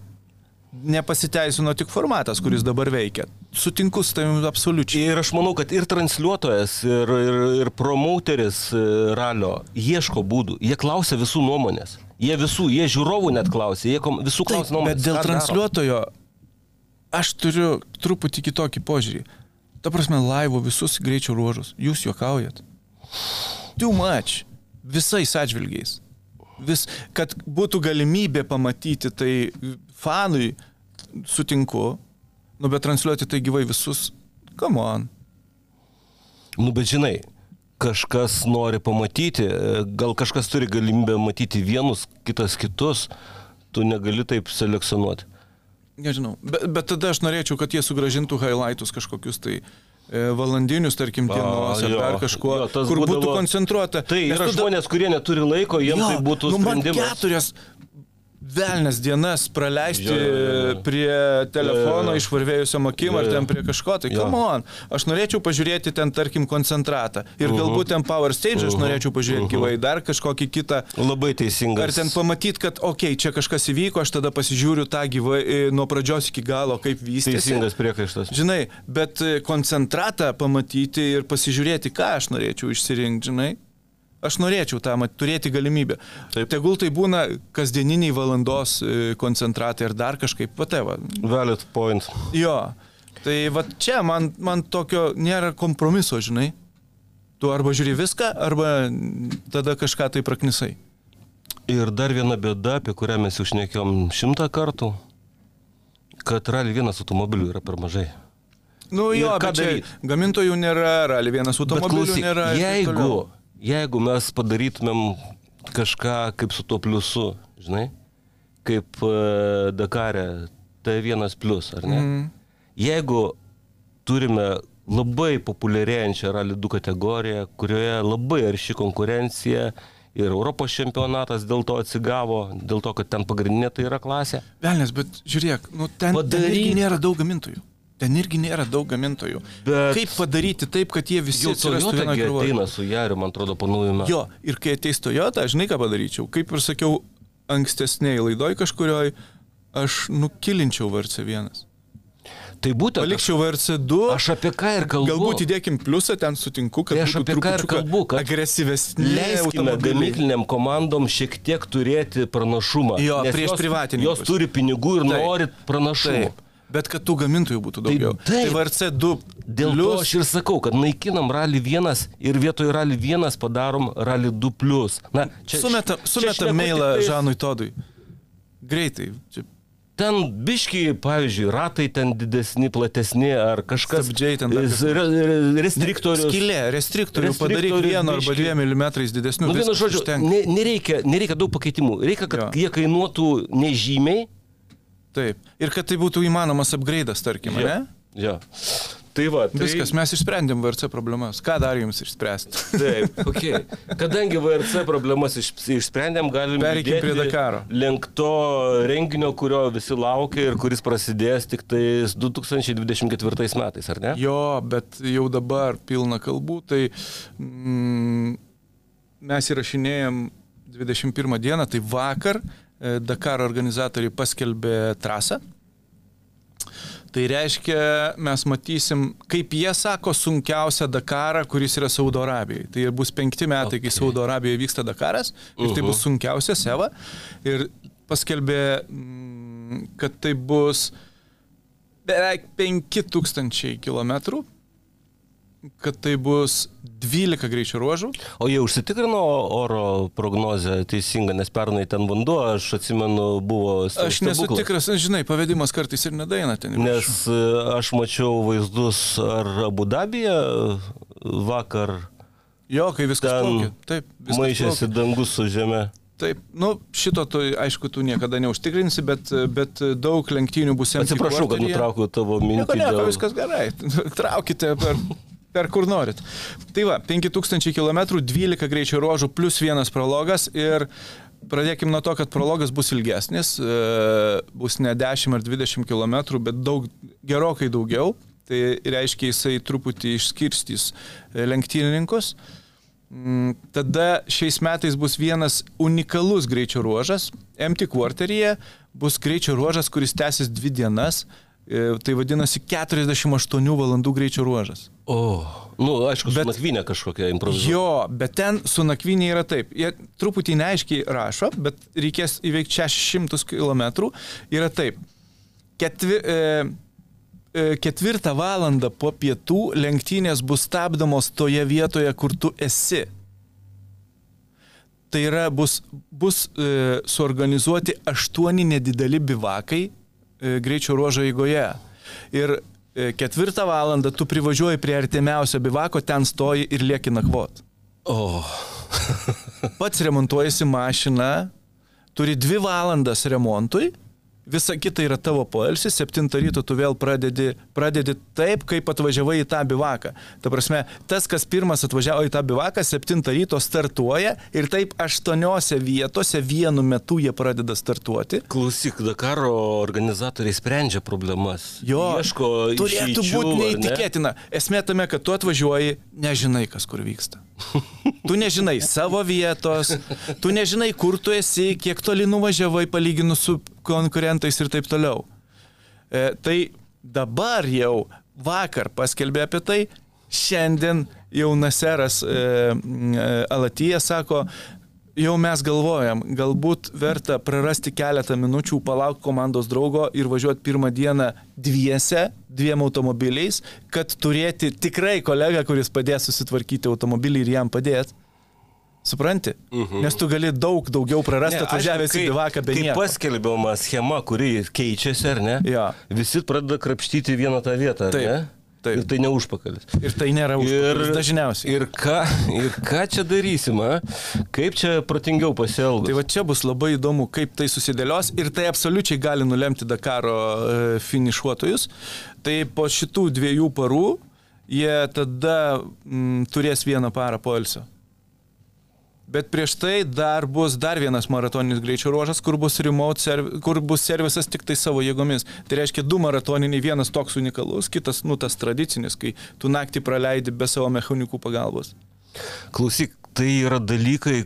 Nepasiteisino tik formatas, kuris dabar veikia. Sutinku su tavimi absoliučiai. Ir aš manau, kad ir transliuotojas, ir, ir, ir promouteris e, ralio ieško būdų. Jie klausia visų nuomonės. Jie visų, jie žiūrovų net klausia, jie kom, visų Taip, klausia nuomonės. bet dėl transliuotojo aš turiu truputį kitokį požiūrį. Ta prasme, laivo visus greičio ruožus. Jūs juokaujat. Too much. Visais atžvilgiais. vis, kad būtų galimybė pamatyti tai fanui, sutinku, nu bet transliuoti tai gyvai visus, come on. Nu, bet žinai, kažkas nori pamatyti, gal kažkas turi galimybę matyti vienus, kitas kitus, tu negali taip selekcionuoti. Nežinau, bet, bet tada aš norėčiau, kad jie sugražintų highlightus kažkokius tai e, valandinius, tarkim, dienos ar dar kažkuo, jo, kur būtų būdavo- koncentruota. Tai yra tu žmonės, kurie neturi laiko, jiems Jo, tai būtų nu, man sprendimas. keturias velnes dienas praleisti Jo, jo, jo, prie telefono išvarvėjusiam akim ar ten prie kažko, tai come on. Aš norėčiau pažiūrėti ten, tarkim, koncentratą. Ir galbūt ten Power Stage aš norėčiau pažiūrėti gyvai dar kažkokį kitą. Labai teisingas. Ar ten pamatyti, kad, okei, okay, čia kažkas įvyko, aš tada pasižiūriu tą gyvai e, nuo pradžios iki galo, kaip vystėsi. Teisingas priekaištas. Žinai, bet e, koncentratą pamatyti ir pasižiūrėti, ką aš norėčiau išsirinkti, žinai. Aš norėčiau tą mat, turėti galimybę. Taip. Tegul tai būna kasdieniniai valandos e, koncentratai ar dar kažkaip, va tai va. Valid point. Jo. Tai va čia man, man tokio nėra kompromiso, žinai. Tu arba žiūri viską, arba tada kažką tai praknisai. Ir dar viena bėda, apie kurią mes jau šnekėjom šimtą kartų, kad rally vienas automobilių yra per mažai. Nu jo, bet čia gamintojų nėra, rali vienas Bet automobilių klausyk, nėra. jeigu. Jeigu mes padarytumėm kažką kaip su tuo pliusu, žinai, kaip uh, Dakare T1 plus, ar ne? Mm. Jeigu turime labai populiarėjančią Rally 2 kategoriją, kurioje labai arši konkurencija ir Europos čempionatas dėl to atsigavo, dėl to, kad ten pagrindinė tai yra klasė. Velnes, bet žiūrėk, nu, ten, ten Padaryk. irgi nėra daug gamintojų. Ten irgi nėra daug gamintojų. Bet- Kaip padaryti taip, kad jie visi atsirastų vienoje krūvoje? ateina su Jariu, man atrodo, metų. Jo, ir kai ateis Toyota, žinai ką padaryčiau. Kaip ir sakiau ankstesniai laidoj kažkurioj, aš nukilinčiau VRC1. Tai būtent Palikčiau VRC2. aš apie ką ir kalbu. Galbūt įdėkim pliusą, ten sutinku, kad Tai aš apie ką ir kalbu, kad agresyvesni Leiskime gamykliniam komandom šiek tiek turėti pranašumą. Jo, prieš privatininkus. Jos turi pinigų ir Taip. nori pranašumų. Taip. Bet kad tų gamintojų būtų daugiau. taip. Tai VRC2 Dėl to plius- aš ir sakau, kad naikinam Rally 1 ir vietoj Rally 1 padarom Rally 2. Plus. Na, čia, Sumeta, čia sumeta šneku mailą tiktais- Žanui Todui. Greitai. Čia Ten biški, pavyzdžiui, ratai ten didesni, platesni ar kažkas. Stabdžiai ten re- re- Restriktorius. Skylė, restriktorių, padaryk vienu arba dviem milimetrais didesnių. Nu, vienu žodžiu, ne, nereikia, nereikia daug pakeitimų. Reikia, kad Jo. jie kainuotų nežymiai. Taip. Ir kad tai būtų įmanomas upgrade'as, tarkim, ne? Jo. Tai va, tai... Viskas, mes išsprendėm VRC problemas. Ką dar jums išspręsti? <laughs> Taip, okay. Kadangi VRC problemas iš, išsprendėm, galim Pereikim prie Dakaro. Link to renginio, kurio visi laukia ir kuris prasidės tik tais 2024 metais, ar ne? Jo, bet jau dabar pilna kalbų, tai mm, mes įrašinėjom 21 dieną, tai vakar Dakaro organizatoriai paskelbė trasą. Tai reiškia, mes matysim, kaip jie sako, sunkiausią Dakarą, kuris yra Saudo Arabijoje. Tai bus penkti metai, okay. kai. Saudo Arabijoje vyksta Dakaras ir tai Mhm. bus sunkiausia seva. Ir paskelbė, mm, kad tai bus beveik 5000 km, kad tai bus 12 greičio ruožų. O jie užsitikrino oro prognozę teisingą, nes pernai ten vanduo, aš atsimenu, buvo ste- Aš nesu stebuklas. tikras, žinai, pavedimas kartais ir nedaina ten. Nes e, aš mačiau vaizdus ar Abu Dabija vakar Jo, kai viskas ten plaukia. Taip, viskas maišėsi plaukia. dangus su žeme. Taip, nu, šito tu, aišku, tu niekada neužtikrinsi, bet, bet daug lenktynių bus empty Atsiprašau, kad quarteryje. nutraukiau tavo mintį. nieko, dėl- viskas gerai. <laughs> Traukite per, per kur norit. Tai va, 5000 km, 12 greičio ruožų plus vienas prologas ir pradėkim nuo to, kad prologas bus ilgesnis, e, bus ne 10 ar 20 km, bet daug, gerokai daugiau. Tai reiškia, jisai truputį išskirstys e, lenktynininkus. Mm, Tada šiais metais bus vienas unikalus greičio ruožas. MT quarteryje bus greičio ruožas, kuris tęsis dvi dienas. E, Tai vadinasi 48 valandų greičio ruožas. O, nu, aišku, bet... Su nakvynė kažkokia improvizuota. Jo, bet ten su nakvynė yra taip. Jie truputį neaiškiai rašo, bet reikės įveikti 600 km. Yra taip. Ketvi, e, e, ketvirtą valandą po pietų lenktynės bus stabdomos toje vietoje, kur tu esi. Tai yra bus, bus e, suorganizuoti aštuoni nedideli bivakai greičio ruožo eigoje. Ir e, ketvirtą valandą tu privažiuoji prie artimiausio bivako, ten stoji ir lieki nakvot. O, Pats remontuojasi mašiną, turi dvi valandas remontui, visa kita yra tavo poilsis, 7 ryto tu vėl pradedi, pradedi taip, kaip atvažiavai į tą bivaką. Ta prasme, tas, kas pirmas atvažiavo į tą bivaką, 7 ryto startuoja ir taip aštuoniose vietose vienu metu jie pradeda startuoti. klausyk, Dakaro organizatoriai sprendžia problemas. Jo, ieško turėtų išeičių, būti ar ne? neįtikėtina. Esmė tame, kad tu atvažiuoji, nežinai, kas kur vyksta. Tu nežinai savo vietos, tu nežinai, kur tu esi, kiek toli nuvažiavai palyginus su konkurentais ir taip toliau. E, tai dabar jau vakar paskelbė apie tai, šiandien jau Naseras e, e, Alatyje sako, jau mes galvojam, galbūt verta prarasti keletą minučių, palaukti komandos draugo ir važiuoti pirmą dieną dviese, dviem automobiliais, kad turėti tikrai kolegą, kuris padės susitvarkyti automobilį ir jam padėti. Supranti? Mhm. Nes tu gali daug daugiau prarasti atvažiavęs į bivaką be Kai nieko. paskelbiama schema, kuri keičiasi, ar ne? Jo. Visi pradeda krapštyti vieną tą vietą, Taip, ne? taip. Ir tai ne užpakalis. Ir tai nėra užpakalis dažniausiai. Ir ką, ir ką čia darysim, a? kaip čia protingiau pasielgti? Tai va čia bus labai įdomu, kaip tai susidėlios ir tai absoliučiai gali nulemti Dakaro e, finišuotojus. Tai po šitų dviejų parų jie tada mm, turės vieną parą poilsio. Bet prieš tai dar bus dar vienas maratoninis greičio ruožas, kur bus, serv kur bus servisas tik tai savo jėgomis. Tai reiškia du maratoniniai, vienas toks unikalus, kitas, nu, tas tradicinis, kai tu naktį praleidi be savo mechanikų pagalbos. Klausyk, tai yra dalykai,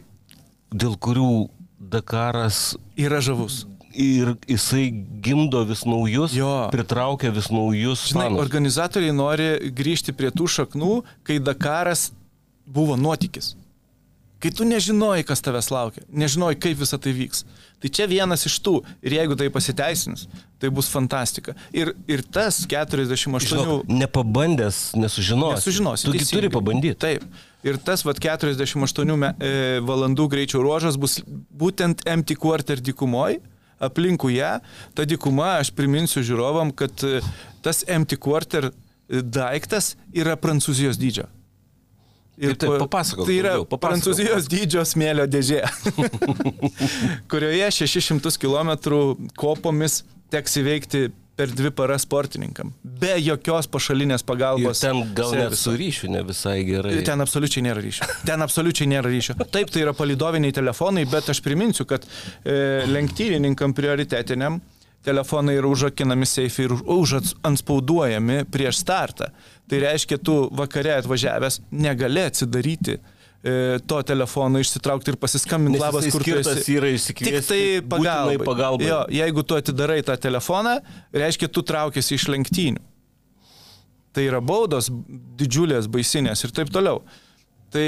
dėl kurių Dakaras Yra žavus. ir jisai gimdo vis naujus, Jo. pritraukia vis naujus. Žinai, fanus. organizatoriai nori grįžti prie tų šaknų, kai Dakaras buvo nuotykis. Kai tu nežinojai, kas tavęs laukia, nežinojai, kaip visa tai vyks. Tai čia vienas iš tų. Ir jeigu tai pasiteisins, tai bus fantastika. Ir, ir tas 48... Žinok, nepabandęs, nesužinosi. Nesužinosi. Tu teisingai. turi pabandyti. Taip. Ir tas vat, 48 me, e, valandų greičio ruožas bus būtent empty quarter dykumoj, aplinkui ją. Ta dykuma, aš priminsiu žiūrovam, kad e, tas empty quarter e, daiktas yra prancūzijos dydžio. Taip, taip, pa- papasakok Tai yra daugiau, prancūzijos dydžio smėlio dėžė, <laughs> kurioje 600 km kopomis teks įveikti per dvi paras sportininkam. Be jokios pašalinės Ir pagalbos. ten gal net serviso. su ryšiu ne visai gerai. Ten absoliučiai nėra ryšio. Ten absoliučiai nėra ryšio. Taip, tai yra palidoviniai telefonai, bet aš priminsiu, kad e, lenktynininkam prioritetiniam telefonai yra užrakinami seifai ir užanspauduojami prieš startą. Tai reiškia, tu vakare atvažiavęs negali atsidaryti e, to telefono, išsitraukti ir pasiskambinti labas, kur tu esi. yra Tik išsikviesti tai būtinai pagalbai. pagalbai. Jo, jeigu tu atidarai tą telefoną, reiškia, tu traukiasi iš lenktynių. Tai yra baudos didžiulės, baisinės ir taip toliau. Tai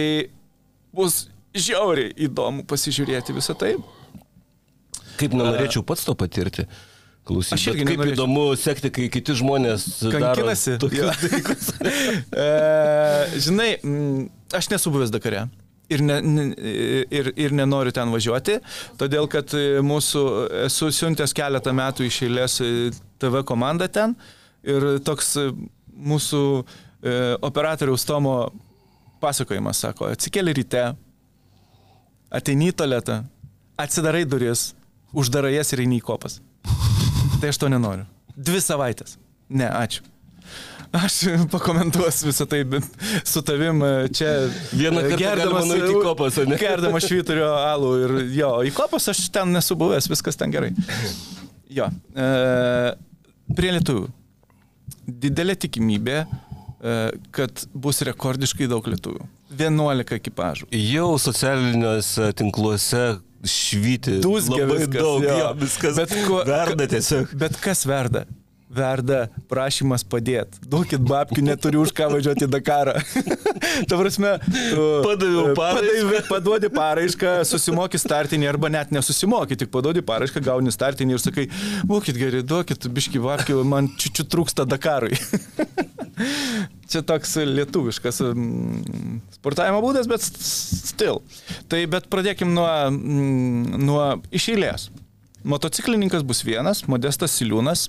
bus žiauriai įdomu pasižiūrėti visą tai. Kaip nenorėčiau pats to patirti. Klausyk, Aš irgi kaip nenorėčiau. įdomu sekti, kai kiti žmonės Kankinasi. <laughs> E, žinai, mm, aš nesu buvęs Dakare. Ir, ne, ne, ir, ir nenoriu ten važiuoti, todėl kad e, mūsų, esu siuntęs keletą metų iš eilės e, TV komandą ten ir toks e, mūsų e, operatoriaus Tomo pasakojimas sako, atsikeli ryte, ateini į tualetą, atsidarai duris, uždarai jas ir eini į kopas. Tai aš to nenoriu. Dvi savaitės. Ne, ačiū. Aš pakomentuosiu visą tai bet su tavim e, čia. Vieną kartą nueiti į kopas, o ne? <laughs> Gerdamas švyturio alų ir jo, į kopas aš ten nesu buvęs, viskas ten gerai. Jo. E, prie lietuvių. Didelė tikimybė, e, kad bus rekordiškai daug lietuvių. 11 ekipažų. Jau socialiniuose tinkluose švyti Dūzgia labai viskas, daug, jo. jo, viskas Bet ko- verda tiesiog. Bet kas verda? Verda prašymas padėti. Duokit babkių, neturiu už ką važiuoti į Dakarą. <laughs> Ta prasme, Padaviau e, paraišką. Paduodi paraišką, susimoki startinį arba net nesusimoki, tik paduodi paraišką, gauni startinį ir sakai, būkit geri, duokit biški babkių, man čiučiu trūksta Dakarui. <laughs> Čia toks lietuviškas sportavimo būdas, bet s- still. Tai bet pradėkim nuo, nuo iš eilės. Motociklininkas bus vienas, Modestas Siliūnas,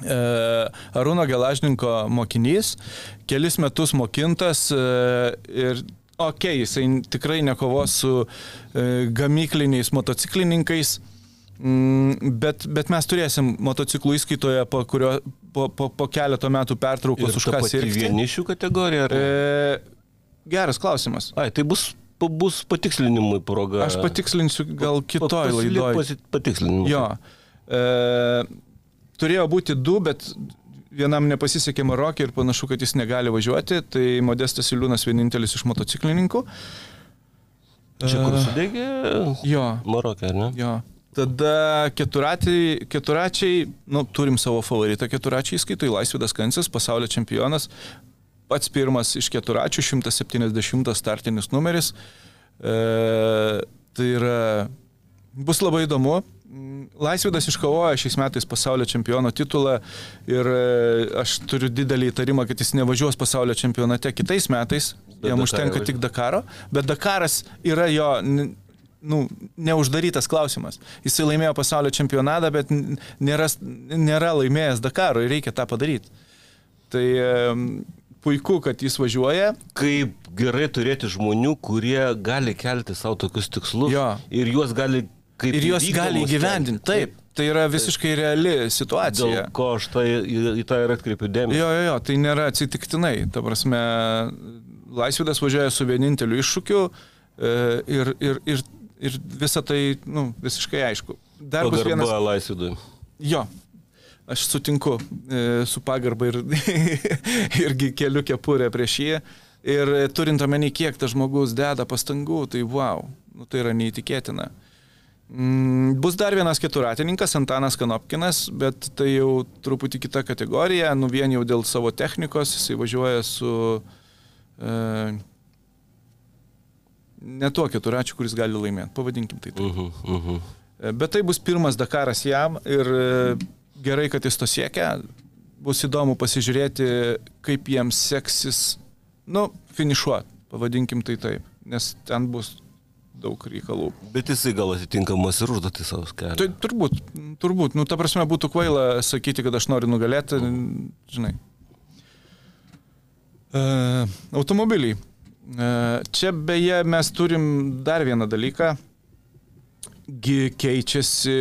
Arūno Gelažninko mokinys, kelis metus mokintas e, ir okei, okay, jisai tikrai nekovos su e, gamykliniais motociklininkais, mm, bet, bet mes turėsim motociklų įskaitoje, po, kurio, po, po, po keleto metų pertraukos už ką sirgti. Vienišių kategorija? Ar... E, geras klausimas. Ai, tai bus bus patikslinimui proga. Aš patikslinsiu gal kitoj laidoje. Patikslinimui. Jo. E, turėjo būti du, bet vienam nepasisekė Marokė ir panašu, kad jis negali važiuoti. Tai Modestas Iliūnas vienintelis iš motociklininkų. Čia kur sudegė? Jo. Marokė, ar ne? Jo. Tada keturačiai, keturačiai, nu, turim savo favoritą keturačiai įskaitai, Laisvidas Kansas, pasaulio čempionas, pats pirmas iš keturačių, 170 startinis numeris. E, tai yra, bus labai įdomu. Laisvidas iškovojo šiais metais pasaulio čempiono titulą ir e, aš turiu didelį įtarimą, kad jis nevažiuos pasaulio čempionate kitais metais, bet jam užtenka tik Dakaro, bet Dakaras yra jo nu, neuždarytas klausimas. Jisai laimėjo pasaulio čempionatą, bet nėra, nėra laimėjęs Dakaro ir reikia tą padaryti. Tai puiku, kad jis važiuoja. Kaip gerai turėti žmonių, kurie gali kelti savo tokius tikslus jo. ir juos gali kaip ir juos gali įgyvendinti. Taip. Tai yra visiškai reali situacija. Dėl ko aš tai, į, tą ir atkreipiu dėmesį. Jo, jo, jo, tai nėra atsitiktinai. Ta prasme, Laisvidas važiuoja su vieninteliu iššūkiu e, ir, ir, ir, ir visa tai nu, visiškai aišku. Dar bus vienas... Laisvidui. Jo, aš sutinku e, su pagarba ir <laughs> irgi keliu kepurę prieš jį. Ir turint omeny, kiek tas žmogus deda pastangų, tai wow, nu, tai yra neįtikėtina. Mm, bus dar vienas keturatininkas, Antanas Kanopkinas, bet tai jau truputį kita kategorija, nu vien jau dėl savo technikos, jisai važiuoja su e, ne tuo keturačiu, kuris gali laimėti, pavadinkim tai. Taip. Uh -huh, uh -huh. Bet tai bus pirmas Dakaras jam ir gerai, kad jis to siekia. Bus įdomu pasižiūrėti, kaip jiems seksis, nu, finišuoti, pavadinkim tai taip, nes ten bus daug reikalų. Bet jisai gal atitinkamas ir užduotį savo kelią. Tai turbūt, turbūt, nu, ta prasme, būtų kvaila sakyti, kad aš noriu nugalėti, žinai. E, automobiliai. E, čia beje mes turim dar vieną dalyką keičiasi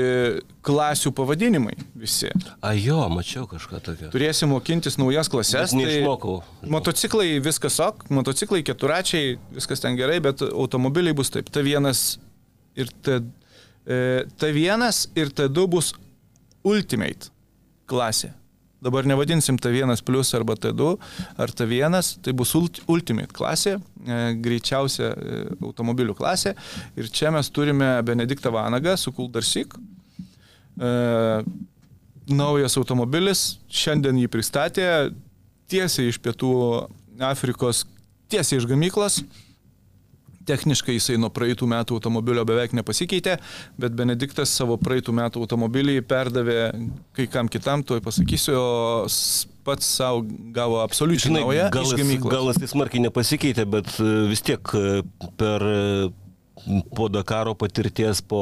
klasių pavadinimai visi. A jo, mačiau kažką tokio. Turėsim mokintis naujas klases. Bet neišmokau. Tai motociklai viskas ok, motociklai keturačiai, viskas ten gerai, bet automobiliai bus taip. T1 ir T, e, T1 ir T2 bus Ultimate klasė. Dabar nevadinsim T1 plus arba T2 ar T1, tai bus Ultimate klasė, e, greičiausia e, automobilių klasė. Ir čia mes turime Benediktą Vanagą su Kuldarsik. E, naujas automobilis, šiandien jį pristatė tiesiai iš Pietų Afrikos, tiesiai iš gamyklos. Techniškai jisai nuo praeitų metų automobilio beveik nepasikeitė, bet Benediktas savo praeitų metų automobilį perdavė kai kam kitam, tuoj pasakysiu, o pats savo gavo absoliučiai naują. Gal jis tai smarkiai nepasikeitė, bet e, vis tiek e, per po Dakaro patirties, po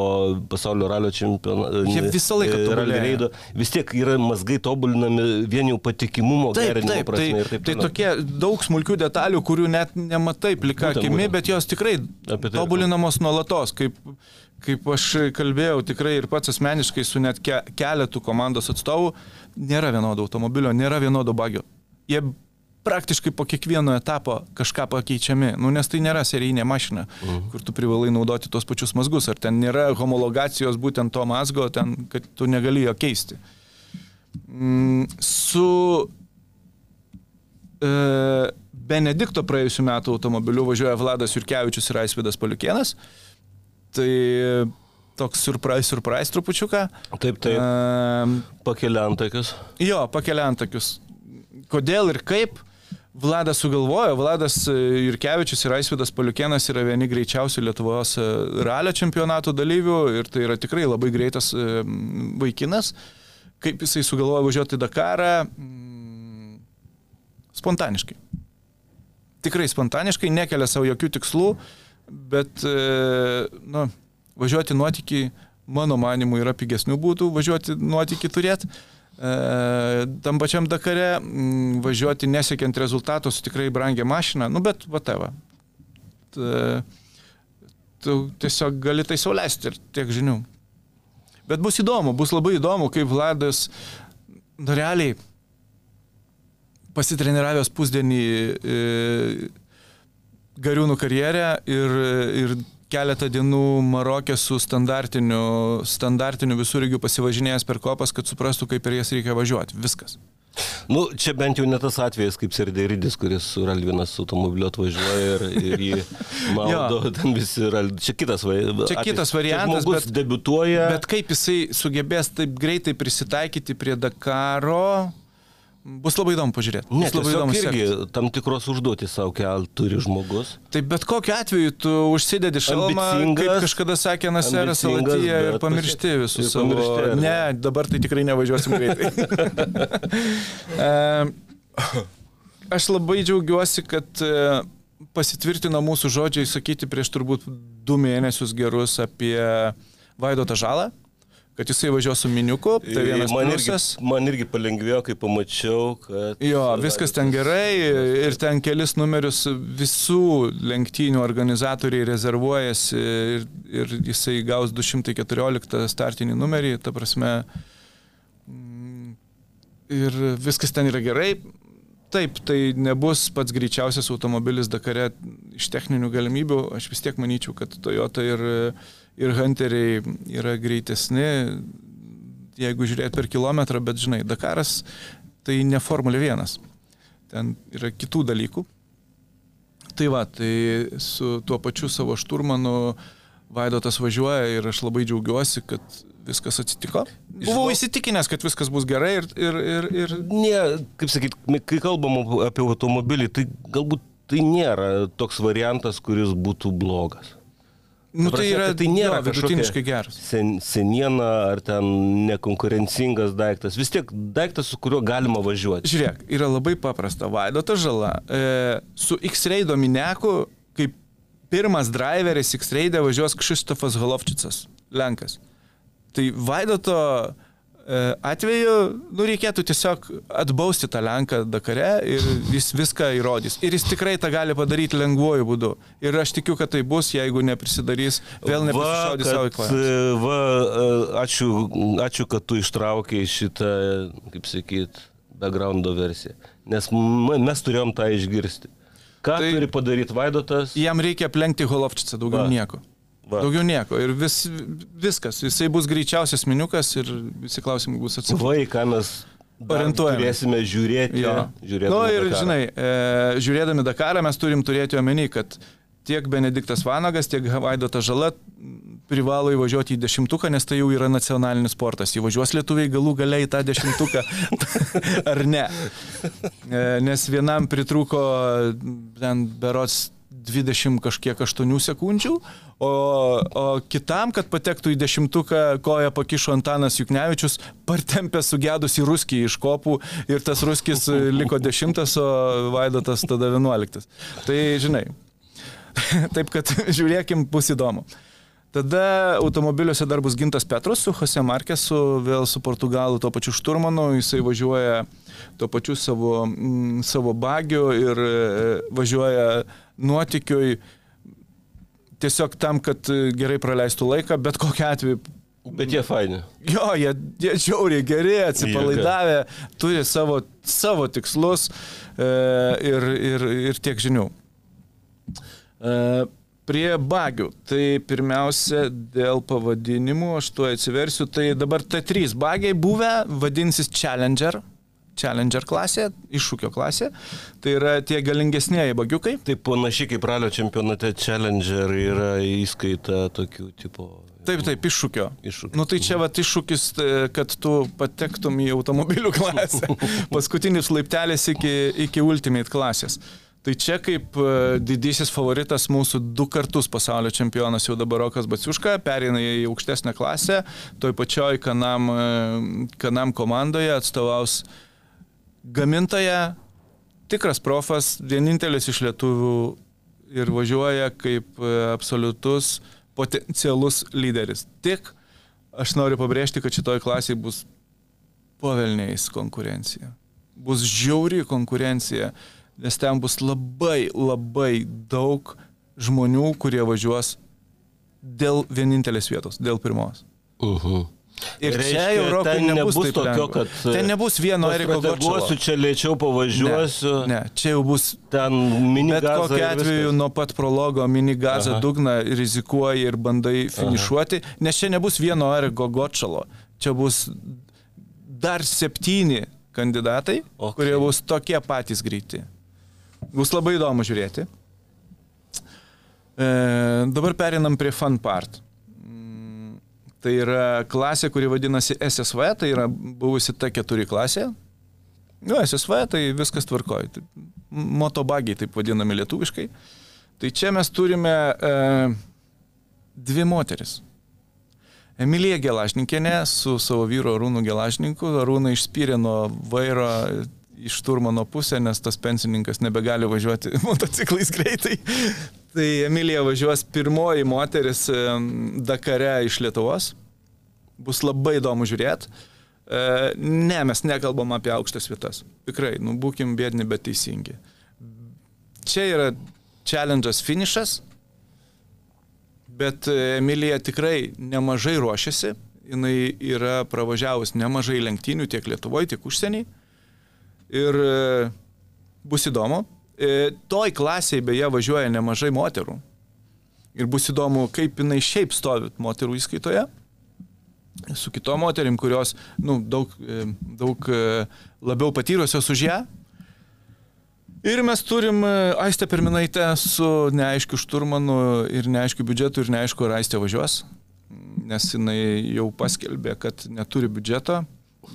pasaulio ralio čempionato. Jie visą laiką tobulėja. Vis tiek yra mazgai tobulinami vien jau patikimumo taip, gerinimo taip, prasme. Tai, taip tai tokie daug smulkių detalių, kurių net nematai plika akimi, bet jos tikrai tai tobulinamos nuolatos. Kaip, kaip aš kalbėjau tikrai ir pats asmeniškai su net ke, keletu komandos atstovų, nėra vienodo automobilio, nėra vienodo bagio. Jie praktiškai po kiekvieno etapo kažką pakeičiami, nu, nes tai nėra serijinė mašina, Mhm. kur tu privalai naudoti tos pačius mazgus, ar ten nėra homologacijos būtent to mazgo, ten, kad tu negali jo keisti. Mm, su e, Benedikto praėjusiu metu automobiliu važiuoja Vladas Jurkevičius ir Aisvidas Paliukienas. Tai toks surprise, surprise trupučiuką. Taip, taip. E, Pakelia antakius. Jo, pakelia antakius. Kodėl ir kaip? Vladas sugalvojo, Vladas e, Jurkevičius ir Aisvidas Paliukienas yra vieni greičiausių Lietuvos e, ralio čempionato dalyvių ir tai yra tikrai labai greitas e, vaikinas. Kaip jisai sugalvojo važiuoti į Dakarą? Mm, Spontaniškai. Tikrai spontaniškai, nekelia savo jokių tikslų. bet, nu, važiuoti nuotykį, mano manimu, yra pigesnių būdų važiuoti nuotykį turėti. E, tam pačiam Dakare važiuoti nesiekiant rezultatų su tikrai brangia mašina, nu bet va tava. Tu tiesiog gali tai sauliaisti ir tiek žinių. Bet bus įdomu, bus labai įdomu, kaip Vladas, nu realiai, pasitreniravęs pusdienį e, gariūnų karjerę ir, ir keletą dienų Marokė su standartiniu, standartiniu visų lygių pasivažinėjęs per kopas, kad suprastų, kaip per jas reikia važiuoti. Viskas. Nu, čia bent jau ne tas atvejis, kaip Serderidis, kuris su Ralvinas automobiliu atvažiuoja ir, ir jį <laughs> maudo, ten visi Ralvinas. Čia kitas, va, Čia kitas variantas, Čia žmogus bet- debutuoja. Bet kaip jisai sugebės taip greitai prisitaikyti prie Dakaro, bus labai įdomu pažiūrėti. Ne, labai įdomu irgi sekti. tam tikros užduotis savo kelt turi žmogus. Tai bet kokiu atveju tu užsidedi šalmą, kaip kažkada sakė Naseras Salatyje ir pamiršti visus savo... pamiršti, ne? Dabar tai tikrai nevažiuosim greitai. <laughs> Aš labai džiaugiuosi, kad e, pasitvirtino mūsų žodžiai sakyti prieš turbūt du mėnesius gerus apie Vaidotą žalą, kad jisai važiuos su miniuku, tai vienas man, irgi, pliusas. man irgi palengvėjo, kai pamačiau, kad... Jo, viskas ten gerai ir ten kelis numerius visų lenktynių organizatoriai rezervuojasi ir, ir jisai gaus 214 startinį numerį, ta prasme. mm, Ir viskas ten yra gerai. Taip, tai nebus pats greičiausias automobilis Dakare iš techninių galimybių. Aš vis tiek manyčiau, kad Toyota ir, ir Hunteriai yra greitesni, jeigu žiūrėt per kilometrą, bet žinai, Dakaras tai ne Formulė 1. Ten yra kitų dalykų. Tai va, tai su tuo pačiu savo šturmanu Vaidotas važiuoja ir aš labai džiaugiuosi, kad viskas atsitiko. Buvau įsitikinęs, kad viskas bus gerai ir, ir, ir, ir Ne, kaip sakyt, kai kalbam apie automobilį, tai galbūt tai nėra toks variantas, kuris būtų blogas. Nu, Ta tai yra tai nėra jo, vidutiniškai geras. Sen, seniena ar ten nekonkurencingas daiktas. Vis tiek daiktas, su kuriuo galima važiuoti. Žiūrėk, yra labai paprasta. Vaidotas žala. E, su X-Ray Domineku, kaip pirmas driveris X-Ray važiuos Krzyštofas Golovčicas, Lenkas. Tai Vaidoto e, atveju, nu, reikėtų tiesiog atbausti tą Lenką Dakare ir jis viską įrodys. Ir jis tikrai tą gali padaryti lengvuoju būdu. Ir aš tikiu, kad tai bus, jeigu neprisidarys, vėl neprisišaudys savo kad, klasę. va, e, ačiū, ačiū, kad tu ištraukiai šitą, kaip sakyt, backgroundo versiją. Nes mes turėjom tą išgirsti. Ką Tai- turi padaryti Vaidotas? Jam reikia aplenkti Golovčicą, daugiau Va. nieko. Va. Daugiau nieko. Ir vis, viskas. Jisai bus greičiausias miniukas ir visi klausimai bus atsakyti. Va, į ką mes dar Orientuojamės. turėsime žiūrėti. Jo. žiūrėdami nu, ir, Dakarą. žinai, e, žiūrėdami Dakarą mes turim turėti omeny, kad tiek Benediktas Vanagas, tiek Vaidotas Žala privalo įvažiuoti į dešimtuką, nes tai jau yra nacionalinis sportas. Įvažiuos lietuviai galų galiai į tą dešimtuką, <laughs> ar ne. E, nes vienam pritruko ten berots 20 kažkiek 8 sekundžių, o, o kitam, kad patektų į dešimtuką, koją pakišo Antanas Juknevičius, partempė sugedus į ruskį iš kopų ir tas ruskis liko dešimtas, o Vaidotas tada vienuoliktas. Tai žinai, <laughs> taip kad žiūrėkim, bus įdomu. Tada automobiliuose dar bus gintas Petras su Jose Markesu, vėl su Portugalu, tuo pačiu šturmanu, jisai važiuoja tuo pačiu savo, mm, savo bagiu ir e, važiuoja nuotikiui tiesiog tam, kad gerai praleistų laiką, bet kokiu atveju. Bet jie faini. Jo, jie, jie žiauriai geri, atsipalaidavę, turi savo, savo tikslus e, ir, ir, ir tiek žinių. E, Prie bagių. Tai pirmiausia, dėl pavadinimų, aš tuo atsiversiu. Tai dabar T3 bagiai buvę vadinsis Challenger. Challenger klasė, iššūkio klasė. Tai yra tie galingesnėji bagiukai. Tai panašiai kaip ralio čempionate Challenger yra įskaita tokių tipo. Taip, taip, iššūkio. Iššūkis. Nu tai čia va iššūkis, e, kad tu patektum į automobilių klasę. <laughs> Paskutinis laiptelis iki, iki Ultimate klasės. Tai čia kaip e, didysis favoritas mūsų du kartus pasaulio čempionas jau dabar Rokas Baciuška, pereina į aukštesnę klasę, toj pačioj Kanam, e, kanam komandoje atstovaus gamintoja, tikras profas, vienintelis iš lietuvių ir važiuoja kaip e, absoliutus potencialus lyderis. Tik aš noriu pabrėžti, kad šitoj klasiai bus pavelniais konkurencija. Bus žiauri konkurencija, nes ten bus labai, labai daug žmonių, kurie važiuos dėl vienintelės vietos, dėl pirmos. Uh -huh. Ir Reiškia, čia Europai ten nebus, nebus tokio, lengva. kad, Ten nebus vieno Eriko Pastrateguosiu, Gočalo. čia lėčiau pavažiuosiu. Ne, ne, čia jau bus Ten mini Bet kokiu atveju nuo pat prologo mini gazą Aha. dugną rizikuoji ir bandai finišuoti, nes čia nebus vieno Eriko Gočalo, čia bus dar septyni kandidatai, okay. kurie bus tokie patys greiti. Bus labai įdomu žiūrėti. E, dabar perinam prie fun part. Mm, Tai yra klasė, kuri vadinasi SSV, tai yra buvusi T4 klasė. Nu, SSV, tai viskas tvarkoja. Tai motobagiai taip vadinami lietuviškai. Tai čia mes turime e, dvi moteris. Emilija Gelašnikinė su savo vyru Arūnu Gelašnininku. Arūną išspyrė nuo vairo į šturmano pusę, nes tas pensininkas nebegali važiuoti <laughs> motociklais greitai. Tai Emilija važiuos pirmoji moteris Dakare iš Lietuvos. Bus labai įdomu žiūrėti. Ne, mes nekalbam apie aukštas vietas. Tikrai, nu būkim bėdini, bet teisingi. Čia yra challenge'as finišas, bet e, Emilija tikrai nemažai ruošiasi. Jis yra pravažiavus nemažai lenktynių tiek Lietuvoje, tiek užsienį. Ir e, bus įdomu. E, Toj klasiai beje važiuoja nemažai moterų. Ir bus įdomu, kaip jinai šiaip stovi moterų įskaitoje. Su kitom moterim, kurios nu, daug, e, daug labiau patyrusios už ją. Ir mes turim Aistę Perminaitę su neaiškiu šturmanu ir neaiškiu biudžetu ir neaišku, ar Aistė važiuos, nes jinai jau paskelbė, kad neturi biudžeto,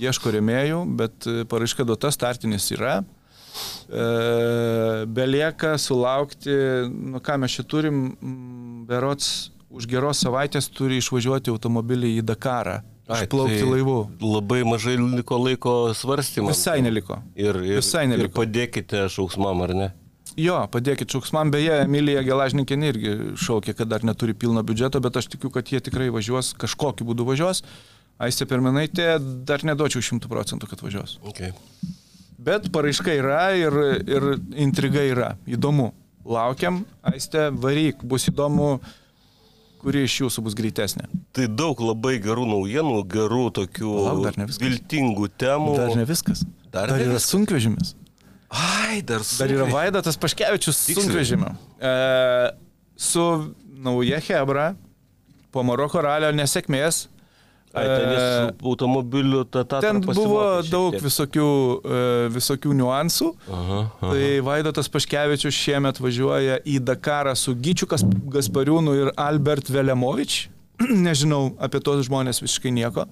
ieško remėjų, bet e, paraiška duota startinis yra. E, belieka sulaukti, nu ką mes čia turim, berots už geros savaitės turi išvažiuoti automobilį į Dakarą, išplaukti tai laivu. Labai mažai liko laiko svarstymams. Visai neliko. Ir, ir, visai ir neliko. padėkite šauksmam, ar ne? Jo, padėkit šauksmam, beje, Emilija Gelažnikinė irgi šaukė, kad dar neturi pilno biudžeto, bet aš tikiu, kad jie tikrai važiuos, kažkokiu būdu važiuos. Aistė Perminaitė dar neduočiau šimtų procentų, kad važiuos. Okay. Bet paraiška yra ir, ir intriga yra. Įdomu. Laukiam, Aistė, varyk, bus įdomu, kuri iš jūsų bus greitesnė. Tai daug labai gerų naujienų, gerų tokių Palauk, viltingų temų. Dar ne viskas. Dar dar ne yra viskas. sunkvežimis. Ai, dar Dar yra. Vaidotas Paškevičius sunkvežimio. E, su nauja Hebra po Maroko ralio nesėkmės. Ai, ten jis E, su automobiliu ta, ta, Ten buvo daug visokių, e, visokių niuansų. Aha, aha. Tai Vaidotas Paškevičius šiemet važiuoja į Dakarą su Gyčiu Gaspariūnu ir Albert Velemovič. <clears throat> Nežinau apie tos žmonės visiškai nieko.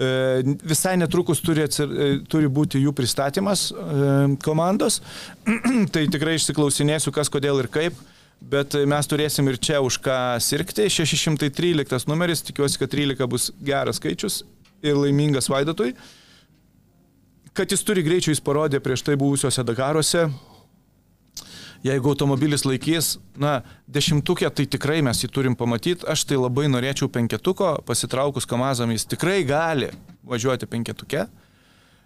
E, Visai netrukus turi, atsir, turi būti jų pristatymas komandos. <clears throat> tai tikrai išsiklausinėsiu, kas, kodėl ir kaip. Bet mes turėsim ir čia už ką sirgti. 613 numeris, tikiuosi, kad 13 bus geras skaičius ir laimingas Vaidotui. Kad jis turi greičio, jis parodė prieš tai buvusiuose Dakaruose. Jeigu automobilis laikys, na, dešimtukė, tai tikrai mes jį turim pamatyti. Aš tai labai norėčiau penketuko, pasitraukus kamazam, jis tikrai gali važiuoti penketuke.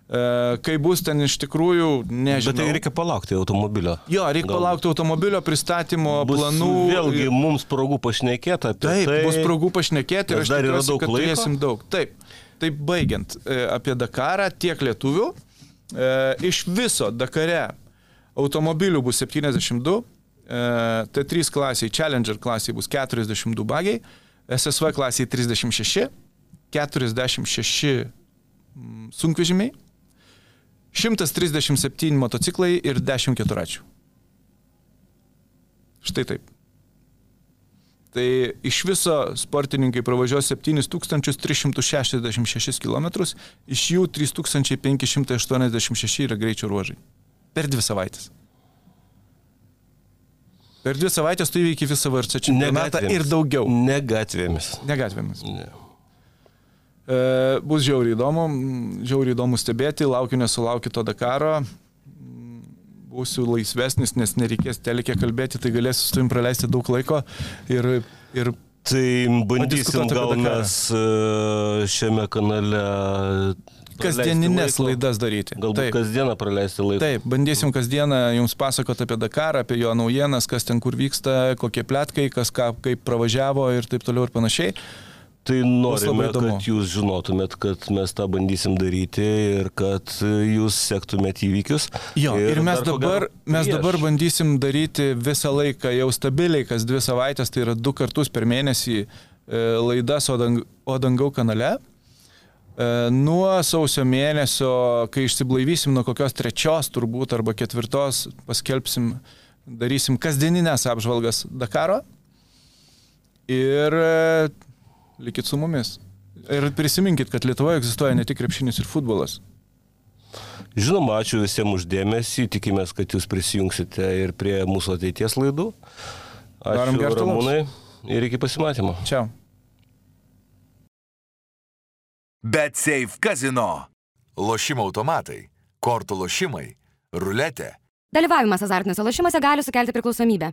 E, kai bus ten iš tikrųjų, nežinau. Bet tai reikia palaukti automobilio. Jo, reikia Gal- palaukti automobilio pristatymo Bus planų. Vėlgi ir- mums progų pašnekėti apie Taip, tai. bus progų pašnekėti ir aš dar yra daug laiko. turėsim daug. Taip, taip baigiant e, apie Dakarą, tiek lietuvių. E, iš viso Dakare automobilių bus 72, e, T3 klasiai, Challenger klasiai bus 42 bagiai, SSV klasiai 36, 46 mm, sunkvežimiai, 137 motociklai ir 10 keturračių. Štai taip. Tai iš viso sportininkai pravažiuos 7366 km, iš jų 3586 yra greičio ruožai. Per dvi savaitės. Per dvi savaitės tu įveiki visą VRC čempionatą ir daugiau. Ne gatvėmis. Ne gatvėmis. Ne. E, bus žiauriai įdomu, žiauriai įdomu stebėti, laukiu nesulaukiu to Dakaro. Būsiu laisvesnis, nes nereikės telekė kalbėti, tai galėsiu su tavim praleisti daug laiko ir, ir Tai bandysim gal mes e, šiame kanale kasdieninės laidas daryti. Galbūt Taip. kasdieną praleisti laiką. Taip, bandysim kasdieną jums pasakoti apie Dakarą, apie jo naujienas, kas ten kur vyksta, kokie plėtkai, kas ką, kaip pravažiavo ir taip toliau ir panašiai. Tai norime, kad jūs žinotumėt, kad mes tą bandysim daryti ir kad jūs sektumėt įvykius. Jo, ir, ir mes, dar dabar, gero mes prieš. dabar bandysim daryti visą laiką, jau stabiliai, kas dvi savaitės, tai yra du kartus per mėnesį e, laidas Odang, Odangau kanale. E, nuo sausio mėnesio, kai išsiblaivysim nuo kokios trečios turbūt arba ketvirtos, paskelbsim, darysim kasdieninės apžvalgas Dakaro. Ir e, likit su mumis. Ir prisiminkit, kad Lietuvoje egzistuoja ne tik krepšinis ir futbolas. Žinoma, ačiū visiems uždėmesį, tikimės, kad jūs prisijungsite ir prie mūsų ateities laidų. Darom Ačiū alaus. Ramūnai ir iki pasimatymo. Čia. Bet Safe Casino. Lošimo automatai, kortų lošimai, ruletė. Dalyvavimas azartiniuose lošimuose gali sukelti priklausomybę.